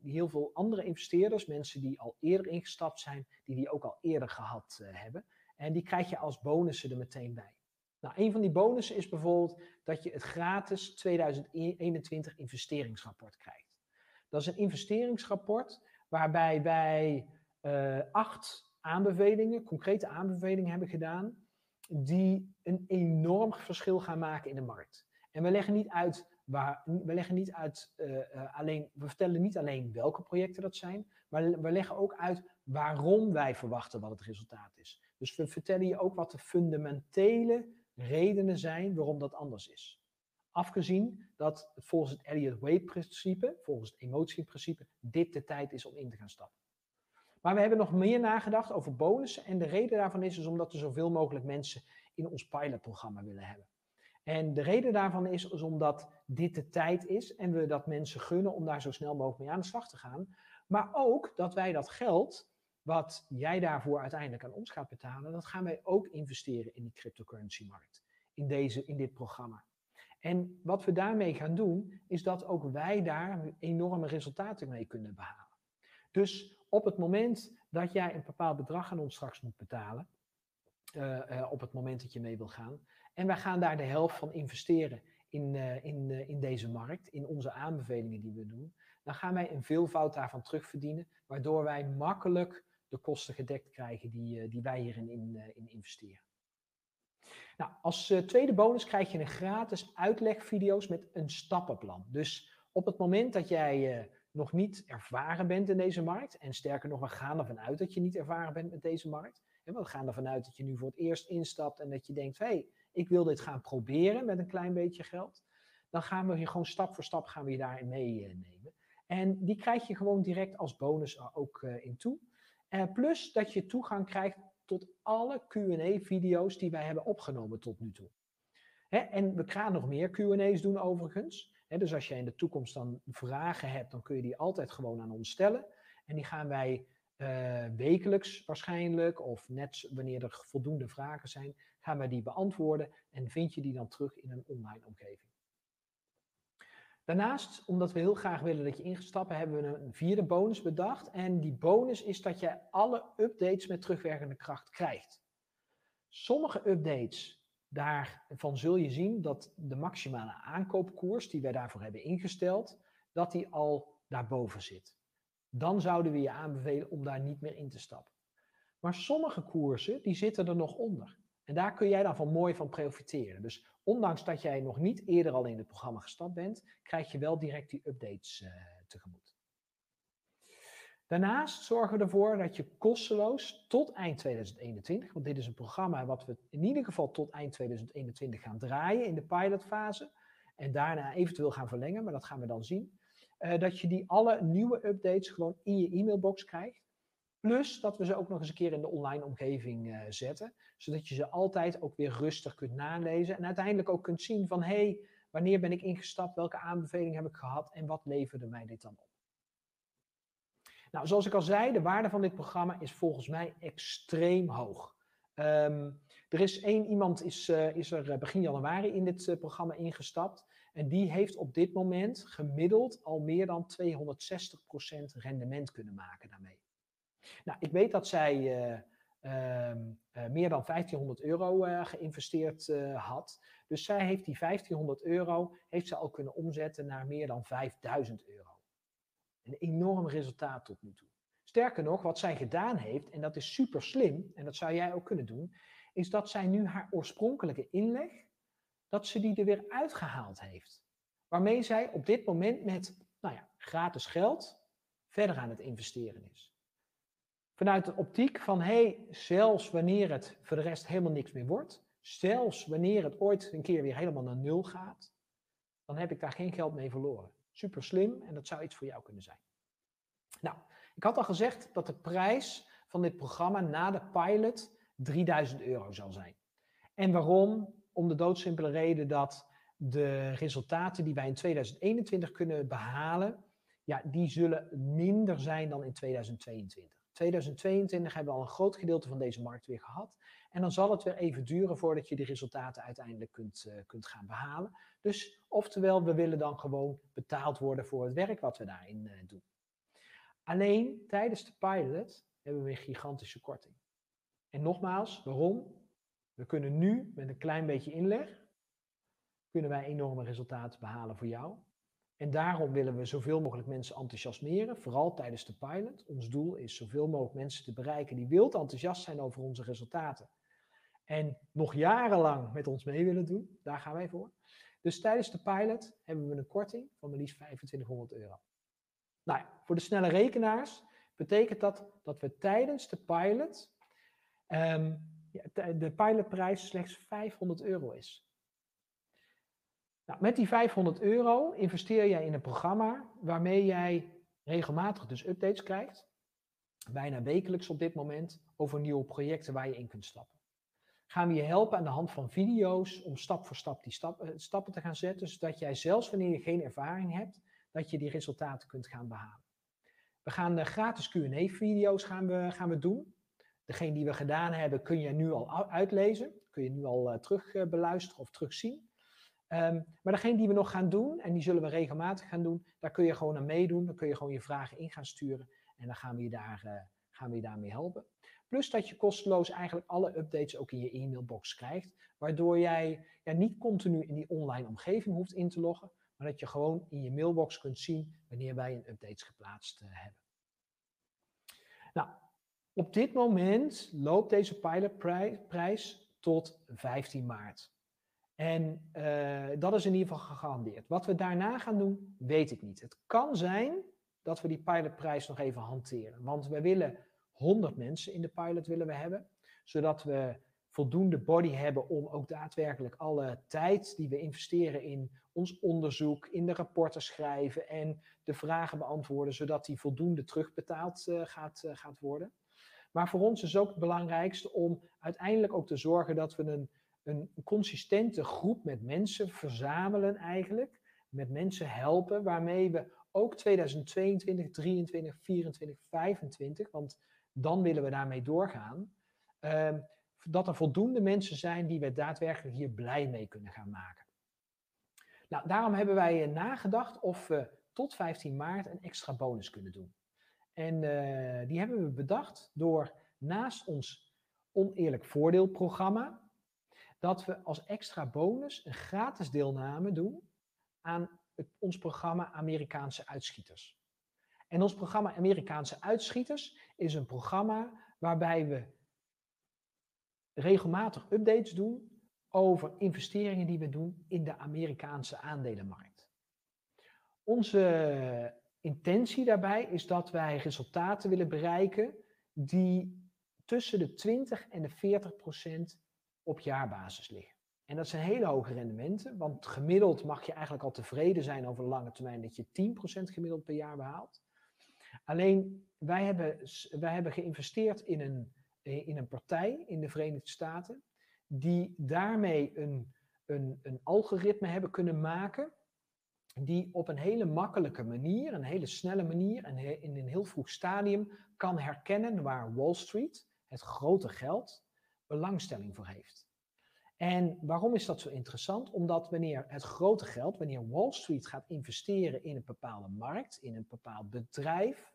die heel veel andere investeerders, mensen die al eerder ingestapt zijn, die die ook al eerder gehad hebben. En die krijg je als bonussen er meteen bij. Nou, een van die bonussen is bijvoorbeeld dat je het gratis 2021 investeringsrapport krijgt. Dat is een investeringsrapport waarbij wij uh, acht aanbevelingen, concrete aanbevelingen hebben gedaan, die een enorm verschil gaan maken in de markt. En we leggen niet uit waar, we leggen niet uit uh, uh, alleen, we vertellen niet alleen welke projecten dat zijn, maar we leggen ook uit waarom wij verwachten wat het resultaat is. Dus we vertellen je ook wat de fundamentele redenen zijn waarom dat anders is. Afgezien dat volgens het Elliott-Wave-principe, volgens het emotieprincipe, dit de tijd is om in te gaan stappen. Maar we hebben nog meer nagedacht over bonussen. En de reden daarvan is dus omdat we zoveel mogelijk mensen in ons pilotprogramma willen hebben. En de reden daarvan is, is omdat dit de tijd is en we dat mensen gunnen om daar zo snel mogelijk mee aan de slag te gaan. Maar ook dat wij dat geld, wat jij daarvoor uiteindelijk aan ons gaat betalen, dat gaan wij ook investeren in die cryptocurrency markt. In, deze, in dit programma. En wat we daarmee gaan doen, is dat ook wij daar enorme resultaten mee kunnen behalen. Dus op het moment dat jij een bepaald bedrag aan ons straks moet betalen, uh, uh, op het moment dat je mee wil gaan, en wij gaan daar de helft van investeren in, uh, in, in deze markt, in onze aanbevelingen die we doen, dan gaan wij een veelvoud daarvan terugverdienen, waardoor wij makkelijk de kosten gedekt krijgen die, die wij hierin in, in investeren. Nou, als uh, tweede bonus krijg je een gratis uitlegvideo's met een stappenplan. Dus op het moment dat jij uh, nog niet ervaren bent in deze markt, en sterker nog, we gaan ervan uit dat je niet ervaren bent met deze markt. We gaan ervan uit dat je nu voor het eerst instapt en dat je denkt, hé, hey, ik wil dit gaan proberen met een klein beetje geld. Dan gaan we hier gewoon stap voor stap gaan we je daarin meenemen. En die krijg je gewoon direct als bonus ook in toe. plus dat je toegang krijgt tot alle QA-video's die wij hebben opgenomen tot nu toe. En we gaan nog meer QA's doen overigens. Dus als jij in de toekomst dan vragen hebt, dan kun je die altijd gewoon aan ons stellen. En die gaan wij uh, wekelijks waarschijnlijk, of net wanneer er voldoende vragen zijn, gaan wij die beantwoorden en vind je die dan terug in een online omgeving. Daarnaast, omdat we heel graag willen dat je ingestapt, hebben we een vierde bonus bedacht. En die bonus is dat je alle updates met terugwerkende kracht krijgt. Sommige updates, daarvan zul je zien dat de maximale aankoopkoers die wij daarvoor hebben ingesteld, dat die al daarboven zit. Dan zouden we je aanbevelen om daar niet meer in te stappen. Maar sommige koersen, die zitten er nog onder. En daar kun jij dan van mooi van profiteren. Dus ondanks dat jij nog niet eerder al in het programma gestapt bent, krijg je wel direct die updates uh, tegemoet. Daarnaast zorgen we ervoor dat je kosteloos tot eind 2021, want dit is een programma wat we in ieder geval tot eind 2021 gaan draaien in de pilotfase en daarna eventueel gaan verlengen, maar dat gaan we dan zien, uh, dat je die alle nieuwe updates gewoon in je e-mailbox krijgt. Plus dat we ze ook nog eens een keer in de online omgeving uh, zetten, zodat je ze altijd ook weer rustig kunt nalezen en uiteindelijk ook kunt zien van hé, hey, wanneer ben ik ingestapt, welke aanbeveling heb ik gehad en wat leverde mij dit dan op. Nou, zoals ik al zei, de waarde van dit programma is volgens mij extreem hoog. Um, er is één iemand is, uh, is er begin januari in dit programma ingestapt. En die heeft op dit moment gemiddeld al meer dan 260% rendement kunnen maken daarmee. Nou, ik weet dat zij uh, uh, meer dan 1500 euro uh, geïnvesteerd had. Dus zij heeft die 1500 euro heeft ze al kunnen omzetten naar meer dan 5000 euro. Een enorm resultaat tot nu toe. Sterker nog, wat zij gedaan heeft, en dat is super slim, en dat zou jij ook kunnen doen, is dat zij nu haar oorspronkelijke inleg, dat ze die er weer uitgehaald heeft. Waarmee zij op dit moment met nou ja, gratis geld verder aan het investeren is vanuit de optiek van hey, zelfs wanneer het voor de rest helemaal niks meer wordt, zelfs wanneer het ooit een keer weer helemaal naar nul gaat, dan heb ik daar geen geld mee verloren. Super slim en dat zou iets voor jou kunnen zijn. Nou, Ik had al gezegd dat de prijs van dit programma na de pilot 3000 euro zal zijn. En waarom? Om de doodsimpele reden dat de resultaten die wij in 2021 kunnen behalen, ja, die zullen minder zijn dan in 2022. 2022 hebben we al een groot gedeelte van deze markt weer gehad. En dan zal het weer even duren voordat je die resultaten uiteindelijk kunt, uh, kunt gaan behalen. Dus oftewel, we willen dan gewoon betaald worden voor het werk wat we daarin uh, doen. Alleen tijdens de pilot hebben we een gigantische korting. En nogmaals, waarom? We kunnen nu met een klein beetje inleg, kunnen wij enorme resultaten behalen voor jou. En daarom willen we zoveel mogelijk mensen enthousiasmeren, vooral tijdens de pilot. Ons doel is zoveel mogelijk mensen te bereiken die wild enthousiast zijn over onze resultaten. En nog jarenlang met ons mee willen doen, daar gaan wij voor. Dus tijdens de pilot hebben we een korting van maar liefst 2500 euro. Nou ja, voor de snelle rekenaars betekent dat dat we tijdens de pilot um, de pilotprijs slechts 500 euro is. Nou, met die 500 euro investeer jij in een programma waarmee jij regelmatig dus updates krijgt, bijna wekelijks op dit moment, over nieuwe projecten waar je in kunt stappen. Gaan we je helpen aan de hand van video's om stap voor stap die eh, stappen te gaan zetten, zodat jij zelfs wanneer je geen ervaring hebt, dat je die resultaten kunt gaan behalen. We gaan de gratis Q&A-video's gaan we, gaan we doen. Degene die we gedaan hebben kun je nu al uitlezen, kun je nu al uh, terug beluisteren of terugzien. Um, maar degene die we nog gaan doen, en die zullen we regelmatig gaan doen, daar kun je gewoon aan meedoen. Dan kun je gewoon je vragen in gaan sturen en dan gaan we je, daar, uh, gaan we je daarmee helpen. Plus dat je kosteloos eigenlijk alle updates ook in je e-mailbox krijgt, waardoor jij ja, niet continu in die online omgeving hoeft in te loggen, maar dat je gewoon in je mailbox kunt zien wanneer wij een updates geplaatst uh, hebben. Nou, op dit moment loopt deze pilotprijs tot 15 maart. En uh, dat is in ieder geval gegarandeerd. Wat we daarna gaan doen, weet ik niet. Het kan zijn dat we die pilotprijs nog even hanteren. Want we willen 100 mensen in de pilot willen we hebben, zodat we voldoende body hebben om ook daadwerkelijk alle tijd die we investeren in ons onderzoek, in de rapporten schrijven en de vragen beantwoorden, zodat die voldoende terugbetaald uh, gaat, uh, gaat worden. Maar voor ons is ook het belangrijkste om uiteindelijk ook te zorgen dat we een, een consistente groep met mensen verzamelen eigenlijk, met mensen helpen, waarmee we ook 2022, 23, 24, 25, want dan willen we daarmee doorgaan. Uh, dat er voldoende mensen zijn die we daadwerkelijk hier blij mee kunnen gaan maken. Nou, daarom hebben wij eh, nagedacht of we tot 15 maart een extra bonus kunnen doen. En uh, die hebben we bedacht door naast ons oneerlijk voordeelprogramma, dat we als extra bonus een gratis deelname doen aan het, ons programma Amerikaanse uitschieters. En ons programma Amerikaanse uitschieters is een programma waarbij we regelmatig updates doen over investeringen die we doen in de Amerikaanse aandelenmarkt. Onze intentie daarbij is dat wij resultaten willen bereiken die tussen de 20 en de 40 procent op jaarbasis liggen. En dat zijn hele hoge rendementen, want gemiddeld mag je eigenlijk al tevreden zijn over de lange termijn dat je 10% gemiddeld per jaar behaalt. Alleen wij hebben, wij hebben geïnvesteerd in een, in een partij in de Verenigde Staten, die daarmee een, een, een algoritme hebben kunnen maken, die op een hele makkelijke manier, een hele snelle manier en in een heel vroeg stadium kan herkennen waar Wall Street, het grote geld, belangstelling voor heeft. En waarom is dat zo interessant? Omdat wanneer het grote geld, wanneer Wall Street gaat investeren in een bepaalde markt, in een bepaald bedrijf,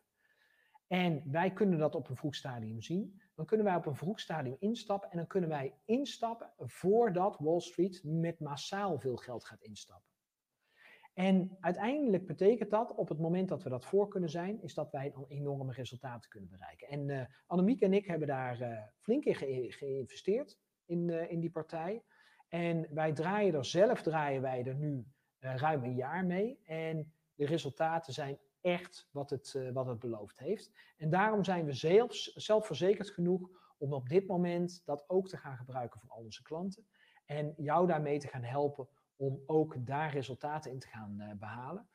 en wij kunnen dat op een vroeg stadium zien, dan kunnen wij op een vroeg stadium instappen en dan kunnen wij instappen voordat Wall Street met massaal veel geld gaat instappen. En uiteindelijk betekent dat, op het moment dat we dat voor kunnen zijn, is dat wij dan enorme resultaten kunnen bereiken. En uh, Annemiek en ik hebben daar uh, flink in ge geïnvesteerd in, uh, in die partij. En wij draaien er zelf, draaien wij er nu ruim een jaar mee. En de resultaten zijn echt wat het, wat het beloofd heeft. En daarom zijn we zelf, zelfverzekerd genoeg om op dit moment dat ook te gaan gebruiken voor al onze klanten. En jou daarmee te gaan helpen om ook daar resultaten in te gaan uh, behalen.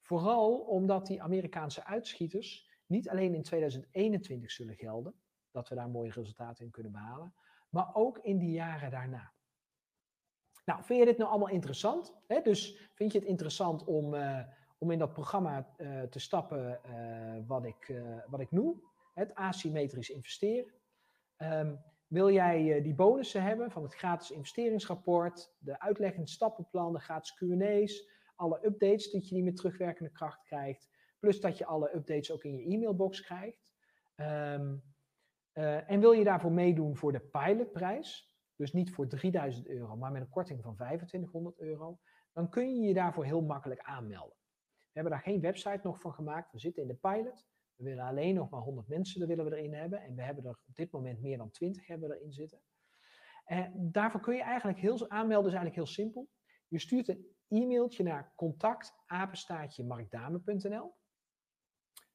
Vooral omdat die Amerikaanse uitschieters, niet alleen in 2021 zullen gelden, dat we daar mooie resultaten in kunnen behalen, maar ook in die jaren daarna. Nou, vind je dit nou allemaal interessant? Hè? Dus vind je het interessant om, uh, om in dat programma uh, te stappen wat, ik, wat ik noem? Het asymmetrisch investeren. Um, wil jij die bonussen hebben van het gratis investeringsrapport, de uitleggende stappenplan, de gratis Q&A's, alle updates dat je niet meer terugwerkende kracht krijgt, plus dat je alle updates ook in je e-mailbox krijgt. Um, en wil je daarvoor meedoen voor de pilotprijs, dus niet voor 3000 euro, maar met een korting van 2500 euro, dan kun je je daarvoor heel makkelijk aanmelden. We hebben daar geen website nog van gemaakt. We zitten in de pilot. We willen alleen nog maar 100 mensen, willen we erin hebben. En we hebben er op dit moment meer dan 20 hebben erin zitten. En daarvoor kun je eigenlijk heel aanmelden, is eigenlijk heel simpel. Je stuurt een e-mailtje naar contactapenstaatjemarkdame.nl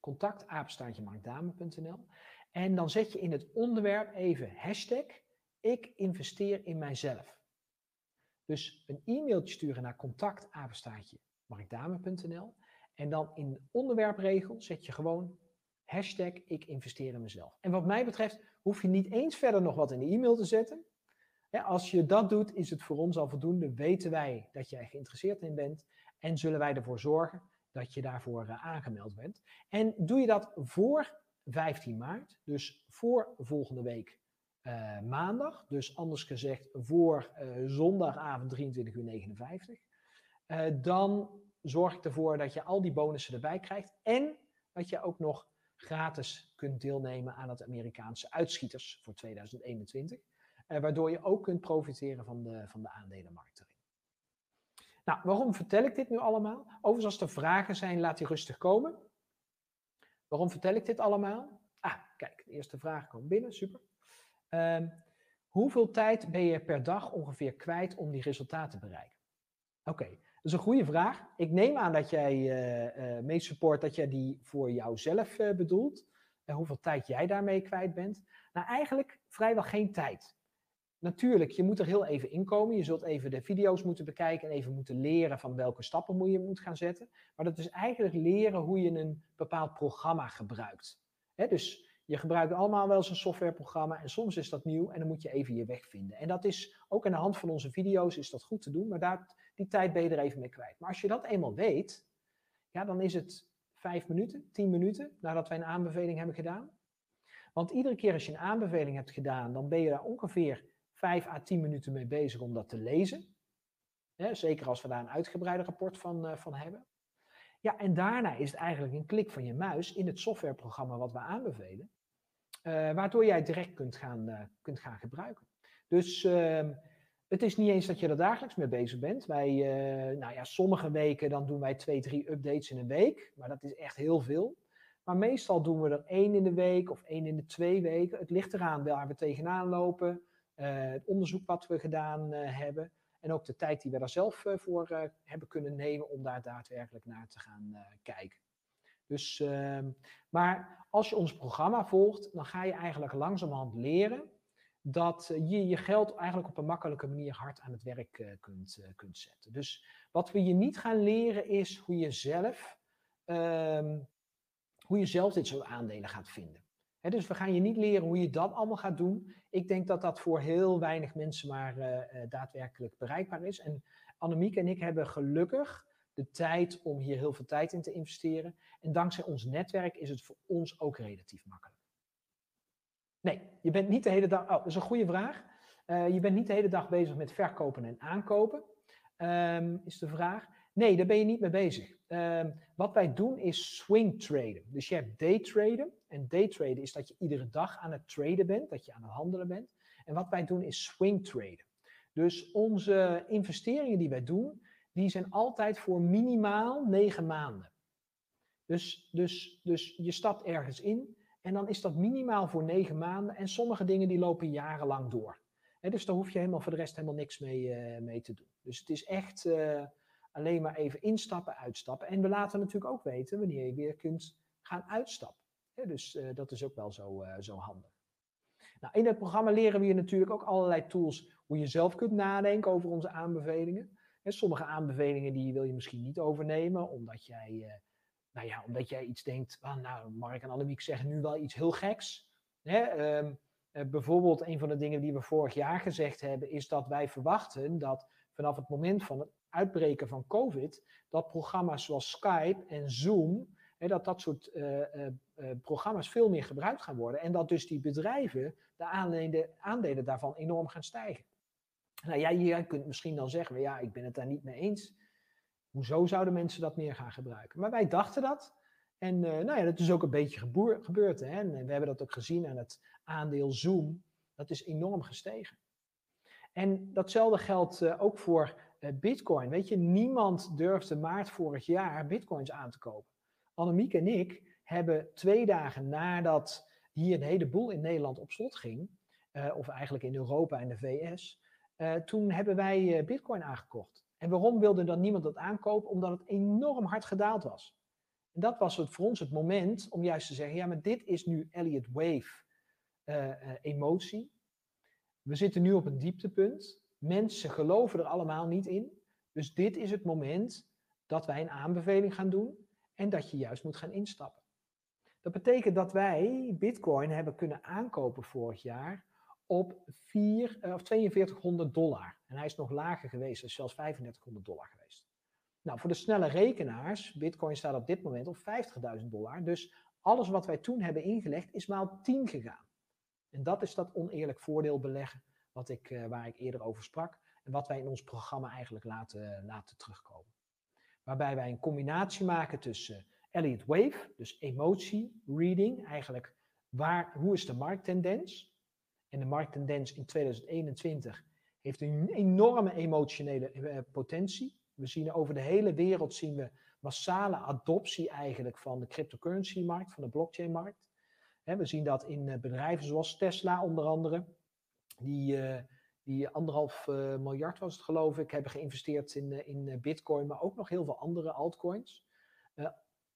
contactapenstaatjemarkdame.nl en dan zet je in het onderwerp even hashtag ik investeer in mijzelf. Dus een e-mailtje sturen naar markdame.nl en dan in de onderwerpregel zet je gewoon hashtag ik investeer in mezelf. En wat mij betreft hoef je niet eens verder nog wat in de e-mail te zetten. als je dat doet, is het voor ons al voldoende. Weten wij dat jij geïnteresseerd in bent en zullen wij ervoor zorgen dat je daarvoor uh, aangemeld bent. En doe je dat voor 15 maart, dus voor volgende week uh, maandag. Dus anders gezegd voor uh, zondagavond 23 uur 59. Uh, dan zorg ik ervoor dat je al die bonussen erbij krijgt. En dat je ook nog gratis kunt deelnemen aan het Amerikaanse uitschieters voor 2021. waardoor je ook kunt profiteren van de, van de aandelenmarkt. Nou, waarom vertel ik dit nu allemaal? Overigens, als er vragen zijn, laat die rustig komen. Waarom vertel ik dit allemaal? Ah, kijk, de eerste vraag komt binnen, super. Um, hoeveel tijd ben je per dag ongeveer kwijt om die resultaten te bereiken? Oké, is een goede vraag. Ik neem aan dat jij uh, support dat jij die voor jouzelf uh, bedoelt. hoeveel tijd jij daarmee kwijt bent. Nou, eigenlijk vrijwel geen tijd. Natuurlijk, je moet er heel even inkomen. Je zult even de video's moeten bekijken en even moeten leren van welke stappen moet je moet gaan zetten. Maar dat is eigenlijk leren hoe je een bepaald programma gebruikt. Dus je gebruikt allemaal wel eens een softwareprogramma en soms is dat nieuw en dan moet je even je weg vinden. En dat is ook aan de hand van onze video's is dat goed te doen, maar daar, die tijd ben je er even mee kwijt. Maar als je dat eenmaal weet, ja, dan is het vijf minuten, tien minuten nadat wij een aanbeveling hebben gedaan. Want iedere keer als je een aanbeveling hebt gedaan, dan ben je daar ongeveer vijf à tien minuten mee bezig om dat te lezen. zeker als we daar een uitgebreide rapport van, uh, van hebben. Ja, en daarna is het eigenlijk een klik van je muis in het softwareprogramma wat we aanbevelen. Uh, waardoor jij het direct kunt gaan, uh, kunt gaan gebruiken. Dus uh, het is niet eens dat je er dagelijks mee bezig bent. Wij, uh, nou ja, sommige weken dan doen wij twee, drie updates in een week. Maar dat is echt heel veel. Maar meestal doen we er één in de week of één in de twee weken. Het ligt eraan waar we tegenaan lopen. het onderzoek wat we gedaan hebben. En ook de tijd die we daar zelf voor hebben kunnen nemen om daar daadwerkelijk naar te gaan kijken. Dus, uh, maar als je ons programma volgt, dan ga je eigenlijk langzamerhand leren dat je je geld eigenlijk op een makkelijke manier hard aan het werk uh, kunt, uh, kunt zetten. Dus wat we je niet gaan leren is hoe je zelf, um, hoe je zelf dit soort aandelen gaat vinden. Dus we gaan je niet leren hoe je dat allemaal gaat doen. Ik denk dat dat voor heel weinig mensen maar uh, daadwerkelijk bereikbaar is. En Annemiek en ik hebben gelukkig de tijd om hier heel veel tijd in te investeren. En dankzij ons netwerk is het voor ons ook relatief makkelijk. Nee, je bent niet de hele dag. Oh, dat is een goede vraag. Uh, je bent niet de hele dag bezig met verkopen en aankopen, um, is de vraag. Nee, daar ben je niet mee bezig. Um, wat wij doen is swing traden. Dus je hebt day traden. En day traden is dat je iedere dag aan het traden bent, dat je aan het handelen bent. En wat wij doen is swing traden. Dus onze investeringen die wij doen, die zijn altijd voor minimaal negen maanden. Dus, dus, dus je stapt ergens in en dan is dat minimaal voor negen maanden. En sommige dingen die lopen jarenlang door. dus daar hoef je helemaal voor de rest helemaal niks mee, uh, mee te doen. Dus het is echt uh, alleen maar even instappen, uitstappen. En we laten natuurlijk ook weten wanneer je weer kunt gaan uitstappen. dus uh, dat is ook wel zo, zo handig. Nou, in het programma leren we je natuurlijk ook allerlei tools hoe je zelf kunt nadenken over onze aanbevelingen. En sommige aanbevelingen die wil je misschien niet overnemen, omdat jij Nou ja, omdat jij iets denkt, ah, nou, Mark en Annemiek zeggen nu wel iets heel geks. Hè? Ehm, eh, bijvoorbeeld, een van de dingen die we vorig jaar gezegd hebben, is dat wij verwachten dat vanaf het moment van het uitbreken van COVID, dat programma's zoals Skype en Zoom, hè, dat dat soort uh, programma's veel meer gebruikt gaan worden. En dat dus die bedrijven, de aandelen, aandelen daarvan enorm gaan stijgen. Nou ja, je kunt misschien dan zeggen, ja, ik ben het daar niet mee eens. Hoezo zouden mensen dat meer gaan gebruiken? Maar wij dachten dat. En uh, nou ja, dat is ook een beetje gebeurd. Hè? En we hebben dat ook gezien aan het aandeel Zoom. Dat is enorm gestegen. En datzelfde geldt uh, ook voor Bitcoin. Weet je, niemand durfde maart vorig jaar Bitcoins aan te kopen. Annemiek en ik hebben twee dagen nadat hier een heleboel in Nederland op slot ging, of eigenlijk in Europa en de VS, toen hebben wij Bitcoin aangekocht. En waarom wilde dan niemand dat aankopen? Omdat het enorm hard gedaald was. En dat was voor ons het moment om juist te zeggen, ja, maar dit is nu Elliott Wave uh, uh, emotie. We zitten nu op een dieptepunt. Mensen geloven er allemaal niet in. Dus dit is het moment dat wij een aanbeveling gaan doen en dat je juist moet gaan instappen. Dat betekent dat wij Bitcoin hebben kunnen aankopen vorig jaar op 4, uh, of 4200 dollar. En hij is nog lager geweest, is zelfs 3500 dollar geweest. Nou, voor de snelle rekenaars, Bitcoin staat op dit moment op 50.000 dollar. Dus alles wat wij toen hebben ingelegd is maal 10 gegaan. En dat is dat oneerlijk voordeel beleggen wat ik, uh, waar ik eerder over sprak. En wat wij in ons programma eigenlijk laten, laten terugkomen. Waarbij wij een combinatie maken tussen Elliott Wave, dus emotie, reading, eigenlijk waar, hoe is de markttendens. En de markttendens in 2021 heeft een enorme emotionele uh, potentie. We zien over de hele wereld zien we massale adoptie eigenlijk van de cryptocurrency-markt, van de blockchain-markt. We zien dat in eh, bedrijven zoals Tesla onder andere, die, uh, die anderhalf miljard was het geloof ik, hebben geïnvesteerd in, in bitcoin, maar ook nog heel veel andere altcoins.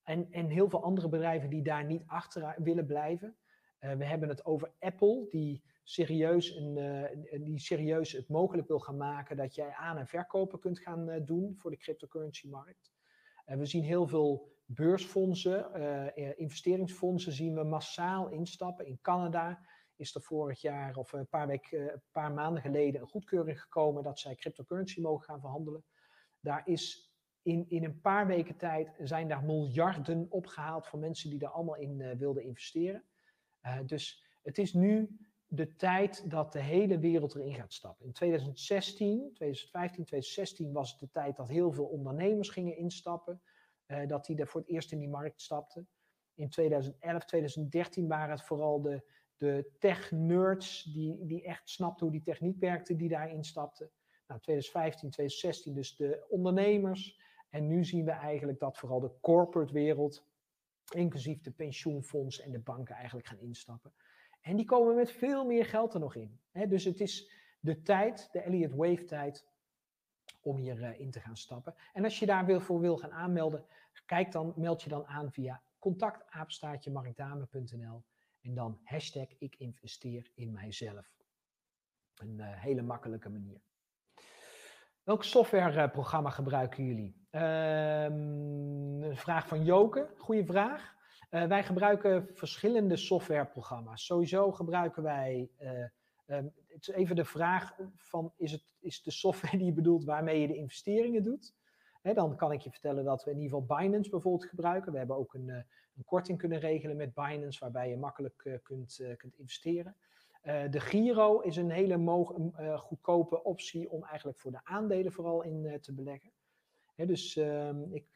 en, en heel veel andere bedrijven die daar niet achter willen blijven. we hebben het over Apple, die serieus, een, uh, die serieus het mogelijk wil gaan maken dat jij aan- en verkopen kunt gaan uh, doen voor de cryptocurrency-markt. Uh, we zien heel veel beursfondsen, investeringsfondsen zien we massaal instappen. In Canada is er vorig jaar of een paar, week, een paar maanden geleden een goedkeuring gekomen dat zij cryptocurrency mogen gaan verhandelen. Daar is in, in een paar weken tijd zijn daar miljarden opgehaald van mensen die daar allemaal in wilden investeren. dus het is nu de tijd dat de hele wereld erin gaat stappen. In 2016, 2015, 2016 was het de tijd dat heel veel ondernemers gingen instappen, uh, dat die er voor het eerst in die markt stapten. In 2011, 2013 waren het vooral de, de tech-nerds die, die echt snapten hoe die techniek werkte, die daar instapten. Nou, 2015, 2016 dus de ondernemers. En nu zien we eigenlijk dat vooral de corporate wereld, inclusief de pensioenfondsen en de banken, eigenlijk gaan instappen. En die komen met veel meer geld er nog in. dus het is de tijd, de Elliott Wave tijd, om hierin uh, in te gaan stappen. En als je daar wil, gaan aanmelden, kijk dan, meld je dan aan via contactapenstaatje en dan hashtag ik investeer in mijzelf. Een uh, hele makkelijke manier. Welk softwareprogramma gebruiken jullie? Um, een vraag van Joke, goede vraag. Uh, wij gebruiken verschillende softwareprogramma's. Sowieso gebruiken wij. Uh, um, het is even de vraag van is, het, is de software die je bedoelt waarmee je de investeringen doet? Dan kan ik je vertellen dat we in ieder geval Binance bijvoorbeeld gebruiken. We hebben ook een, uh, een korting kunnen regelen met Binance waarbij je makkelijk kunt, kunt investeren. de Giro is een hele goedkope optie om eigenlijk voor de aandelen vooral in te beleggen. Dus ehm, ik,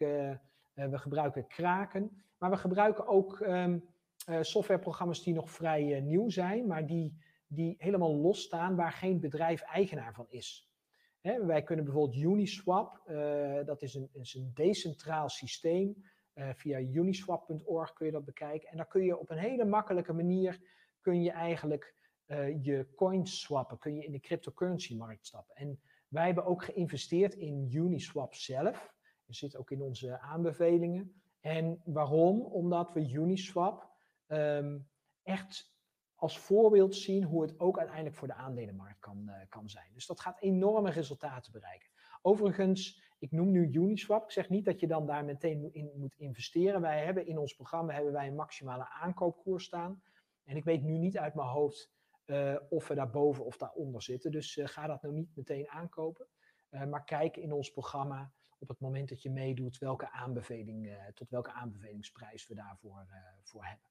we gebruiken Kraken. Maar we gebruiken ook um, softwareprogramma's die nog vrij uh, nieuw zijn, maar die, die helemaal losstaan waar geen bedrijf eigenaar van is. Wij kunnen bijvoorbeeld Uniswap, uh, dat is een, een decentraal systeem. via uniswap.org kun je dat bekijken. En daar kun je op een hele makkelijke manier kun je eigenlijk je coins swappen, kun je in de cryptocurrency markt stappen. En wij hebben ook geïnvesteerd in Uniswap zelf. Dat zit ook in onze aanbevelingen. En waarom? Omdat we Uniswap um, echt als voorbeeld zien hoe het ook uiteindelijk voor de aandelenmarkt kan, uh, kan zijn. Dus dat gaat enorme resultaten bereiken. Overigens, ik noem nu Uniswap. Ik zeg niet dat je dan daar meteen in moet investeren. Wij hebben in ons programma hebben wij een maximale aankoopkoers staan. En ik weet nu niet uit mijn hoofd uh, of we daarboven of daaronder zitten. Dus uh, ga dat nou niet meteen aankopen. Maar kijk in ons programma op het moment dat je meedoet welke aanbeveling, tot welke aanbevelingsprijs we daarvoor voor hebben.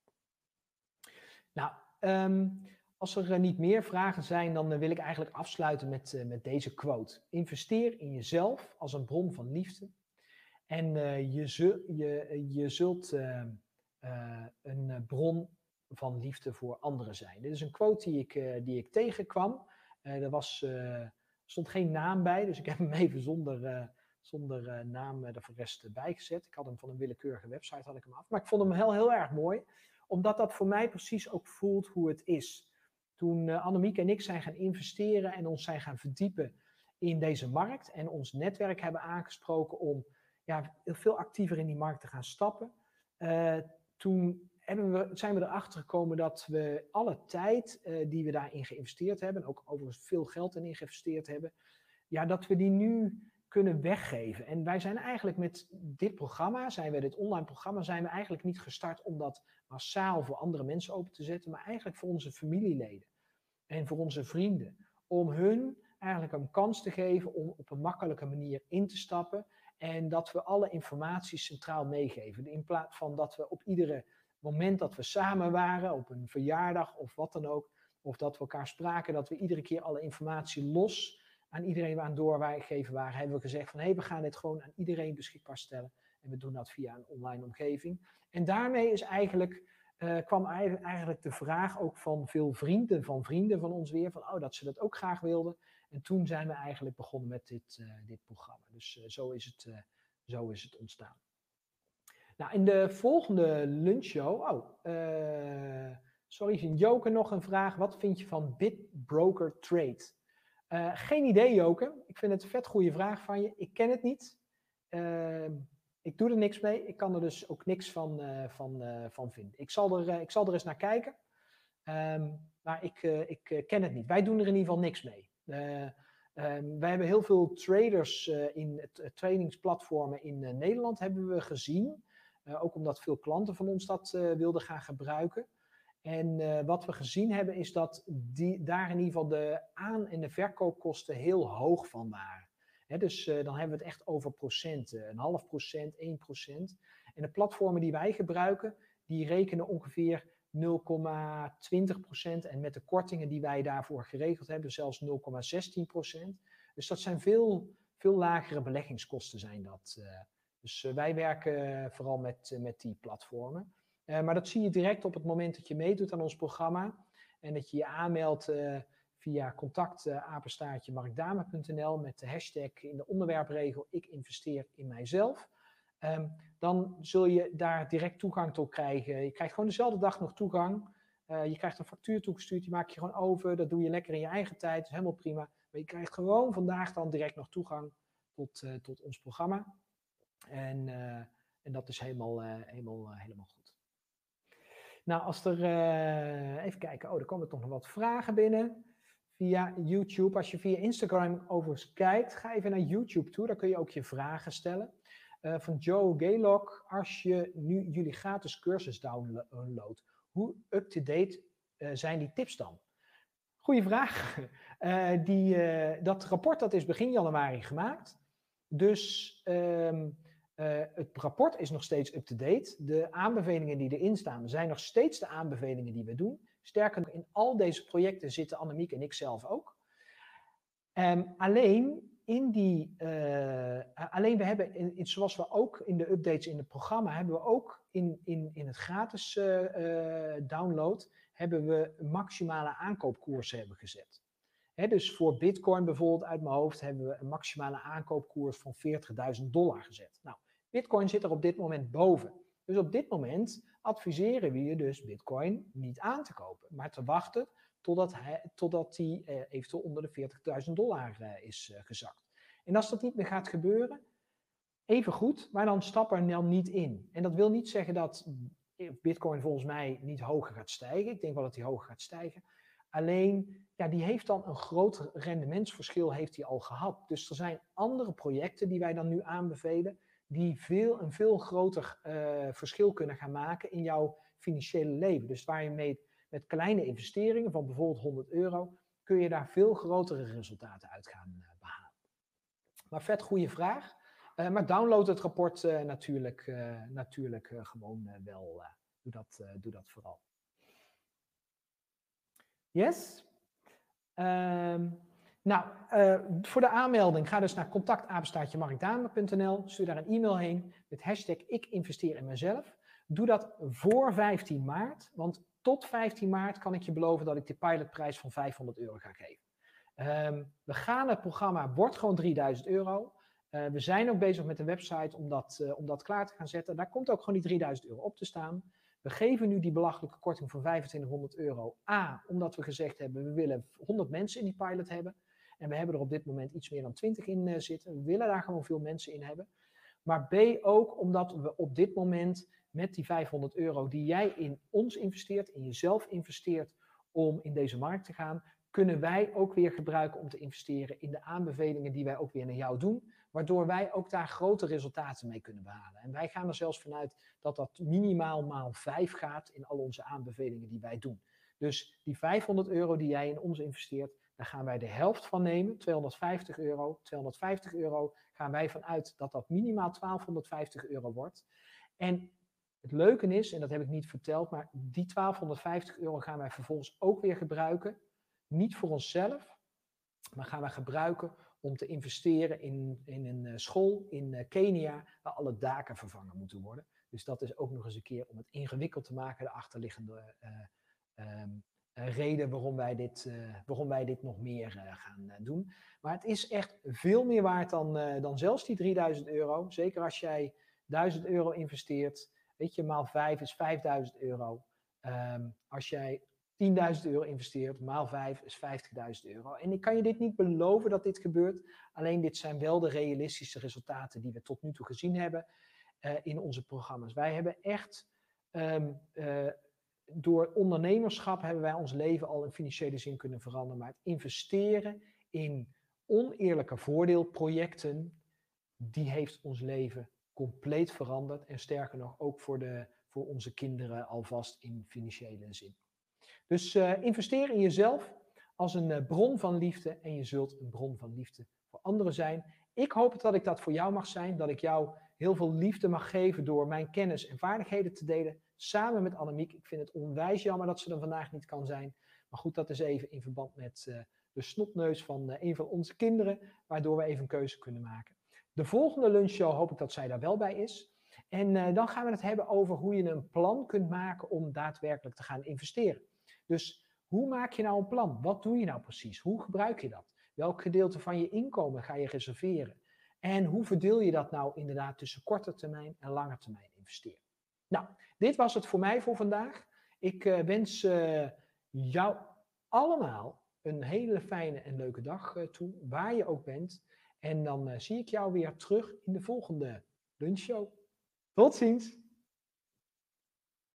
Nou, um, als er niet meer vragen zijn, dan wil ik eigenlijk afsluiten met, met deze quote. Investeer in jezelf als een bron van liefde. En je, zul, je, je zult een bron van liefde voor anderen zijn. Dit is een quote die ik, die ik tegenkwam. Er was, stond geen naam bij, dus ik heb hem even zonder, zonder naam er voor rest bijgezet. Ik had hem van een willekeurige website had ik hem af. Maar ik vond hem heel, heel erg mooi, omdat dat voor mij precies ook voelt hoe het is. Toen Annemiek en ik zijn gaan investeren en ons zijn gaan verdiepen in deze markt en ons netwerk hebben aangesproken om ja, veel actiever in die markt te gaan stappen. toen we, zijn we erachter gekomen dat we alle tijd die we daarin geïnvesteerd hebben, ook overigens veel geld in geïnvesteerd hebben, ja, dat we die nu kunnen weggeven. En wij zijn eigenlijk met dit programma, zijn we dit online programma, zijn we eigenlijk niet gestart om dat massaal voor andere mensen open te zetten, maar eigenlijk voor onze familieleden en voor onze vrienden. Om hun eigenlijk een kans te geven om op een makkelijke manier in te stappen en dat we alle informatie centraal meegeven. In plaats van dat we op iedere moment dat we samen waren, op een verjaardag of wat dan ook, of dat we elkaar spraken, dat we iedere keer alle informatie los aan iedereen aan doorgeven waren, hebben we gezegd van hé, hey, we gaan dit gewoon aan iedereen beschikbaar stellen. En we doen dat via een online omgeving. En daarmee is eigenlijk, uh, kwam eigenlijk de vraag ook van veel vrienden, van vrienden van ons weer, van oh, dat ze dat ook graag wilden. En toen zijn we eigenlijk begonnen met dit, uh, dit programma. Dus uh, zo, is het, zo is het ontstaan. Nou, in de volgende lunchshow. Oh, sorry, Joke nog een vraag. Wat vind je van Bitbroker Trade? Uh, geen idee, Joke. Ik vind het een vet goede vraag van je. Ik ken het niet. Uh, ik doe er niks mee. Ik kan er dus ook niks van, van, van vinden. Ik zal, er, ik zal er eens naar kijken. Um, maar ik, ik ken het niet. Wij doen er in ieder geval niks mee. Um, wij hebben heel veel traders in trainingsplatformen in Nederland hebben we gezien. Ook omdat veel klanten van ons dat wilden gaan gebruiken. En uh, wat we gezien hebben is dat die, daar in ieder geval de aan- en de verkoopkosten heel hoog van waren. Dus dan hebben we het echt over procenten, een half procent, 1 procent. En de platformen die wij gebruiken, die rekenen ongeveer 0,20 procent. En met de kortingen die wij daarvoor geregeld hebben, zelfs 0,16 procent. Dus dat zijn veel, veel lagere beleggingskosten zijn dat. Dus eh, wij werken vooral met, eh, met die platformen. Eh, maar dat zie je direct op het moment dat je meedoet aan ons programma. En dat je je aanmeldt via contact met de hashtag in de onderwerpregel ik investeer in mijzelf. Um, dan zul je daar direct toegang tot krijgen. Je krijgt gewoon dezelfde dag nog toegang. Uh, je krijgt een factuur toegestuurd, die maak je gewoon over. Dat doe je lekker in je eigen tijd, dat is helemaal prima. Maar je krijgt gewoon vandaag dan direct nog toegang tot, uh, tot ons programma. En, uh, en dat is helemaal, uh, helemaal, uh, helemaal goed. Nou, als er, even kijken, oh, er komen toch nog wat vragen binnen via YouTube. Als je via Instagram overigens kijkt, ga even naar YouTube toe, daar kun je ook je vragen stellen. van Joe Gaylock, als je nu jullie gratis cursus downloadt, hoe up-to-date zijn die tips dan? Goeie vraag. die, dat rapport dat is begin januari gemaakt. Dus um, uh, het rapport is nog steeds up-to-date. De aanbevelingen die erin staan zijn nog steeds de aanbevelingen die we doen. Sterker nog, in al deze projecten zitten Annemiek en ik zelf ook. Um, alleen in die, uh, alleen we hebben, in, zoals we ook in de updates in het programma, hebben we ook in, in, in het gratis uh, download, hebben we maximale aankoopkoersen hebben gezet. Dus voor Bitcoin bijvoorbeeld uit mijn hoofd hebben we een maximale aankoopkoers van 40.000 dollar gezet. Nou, Bitcoin zit er op dit moment boven. Dus op dit moment adviseren we je dus Bitcoin niet aan te kopen, maar te wachten totdat, hij, totdat die eh, eventueel onder de 40.000 dollar eh, is eh, gezakt. En als dat niet meer gaat gebeuren, even goed, maar dan stap er dan niet in. En dat wil niet zeggen dat Bitcoin volgens mij niet hoger gaat stijgen. Ik denk wel dat hij hoger gaat stijgen. Alleen, ja, die heeft dan een groot rendementsverschil heeft hij al gehad. Dus er zijn andere projecten die wij dan nu aanbevelen, die veel, een veel groter uh, verschil kunnen gaan maken in jouw financiële leven. Dus waar je mee, met kleine investeringen van bijvoorbeeld 100 euro, kun je daar veel grotere resultaten uit gaan uh, behalen. Maar vet goede vraag. Uh, maar download het rapport natuurlijk, natuurlijk gewoon wel. doe, dat, doe dat vooral. Yes? Um, nou, uh, voor de aanmelding ga dus naar contactapenstaatjemarkdame.nl. Stuur daar een e-mail heen met hashtag ik investeer in mezelf. Doe dat voor 15 maart, want tot 15 maart kan ik je beloven dat ik de pilotprijs van 500 euro ga geven. Um, we gaan het programma, wordt gewoon 3000 euro. Uh, we zijn ook bezig met een website om dat, uh, om dat klaar te gaan zetten. Daar komt ook gewoon die 3000 euro op te staan. We geven nu die belachelijke korting van 2500 euro. A, omdat we gezegd hebben, we willen 100 mensen in die pilot hebben. En we hebben er op dit moment iets meer dan 20 in uh, zitten. We willen daar gewoon veel mensen in hebben. Maar B, ook omdat we op dit moment met die 500 euro die jij in ons investeert, in jezelf investeert om in deze markt te gaan, kunnen wij ook weer gebruiken om te investeren in de aanbevelingen die wij ook weer naar jou doen, waardoor wij ook daar grote resultaten mee kunnen behalen. En wij gaan er zelfs vanuit dat dat minimaal maal 5 gaat in al onze aanbevelingen die wij doen. Dus die 500 euro die jij in ons investeert, daar gaan wij de helft van nemen, 250 euro. 250 euro gaan wij vanuit dat dat minimaal 1250 euro wordt. En het leuke is, en dat heb ik niet verteld, maar die 1250 euro gaan wij vervolgens ook weer gebruiken niet voor onszelf, maar gaan we gebruiken om te investeren in, in een eh, school in eh, Kenia, waar alle daken vervangen moeten worden. Dus dat is ook nog eens een keer om het ingewikkeld te maken, de achterliggende uh, um, reden waarom wij dit, waarom wij dit nog meer gaan doen. Maar het is echt veel meer waard dan, dan zelfs die 3000 euro. Zeker als jij 1000 euro investeert, weet je, maal 5 is 5000 euro. Um, als jij 10.000 euro investeert, maal 5 is 50.000 euro. En ik kan je dit niet beloven dat dit gebeurt. Alleen dit zijn wel de realistische resultaten die we tot nu toe gezien hebben uh, in onze programma's. Wij hebben echt um, uh, door ondernemerschap hebben wij ons leven al in financiële zin kunnen veranderen. Maar het investeren in oneerlijke voordeelprojecten, die heeft ons leven compleet veranderd. En sterker nog, ook voor, de, voor onze kinderen alvast in financiële zin. Dus uh, investeer in jezelf als een uh, bron van liefde en je zult een bron van liefde voor anderen zijn. Ik hoop dat ik dat voor jou mag zijn, dat ik jou heel veel liefde mag geven door mijn kennis en vaardigheden te delen samen met Annemiek. Ik vind het onwijs jammer dat ze er vandaag niet kan zijn. Maar goed, dat is even in verband met uh, de snotneus van een van onze kinderen, waardoor we even een keuze kunnen maken. De volgende lunchshow hoop ik dat zij daar wel bij is. En dan gaan we het hebben over hoe je een plan kunt maken om daadwerkelijk te gaan investeren. Dus hoe maak je nou een plan? Wat doe je nou precies? Hoe gebruik je dat? Welk gedeelte van je inkomen ga je reserveren? En hoe verdeel je dat nou inderdaad tussen korte termijn en lange termijn investeren? Nou, dit was het voor mij voor vandaag. Ik uh, wens uh, jou allemaal een hele fijne en leuke dag uh, toe, waar je ook bent. En dan zie ik jou weer terug in de volgende lunchshow. Tot ziens!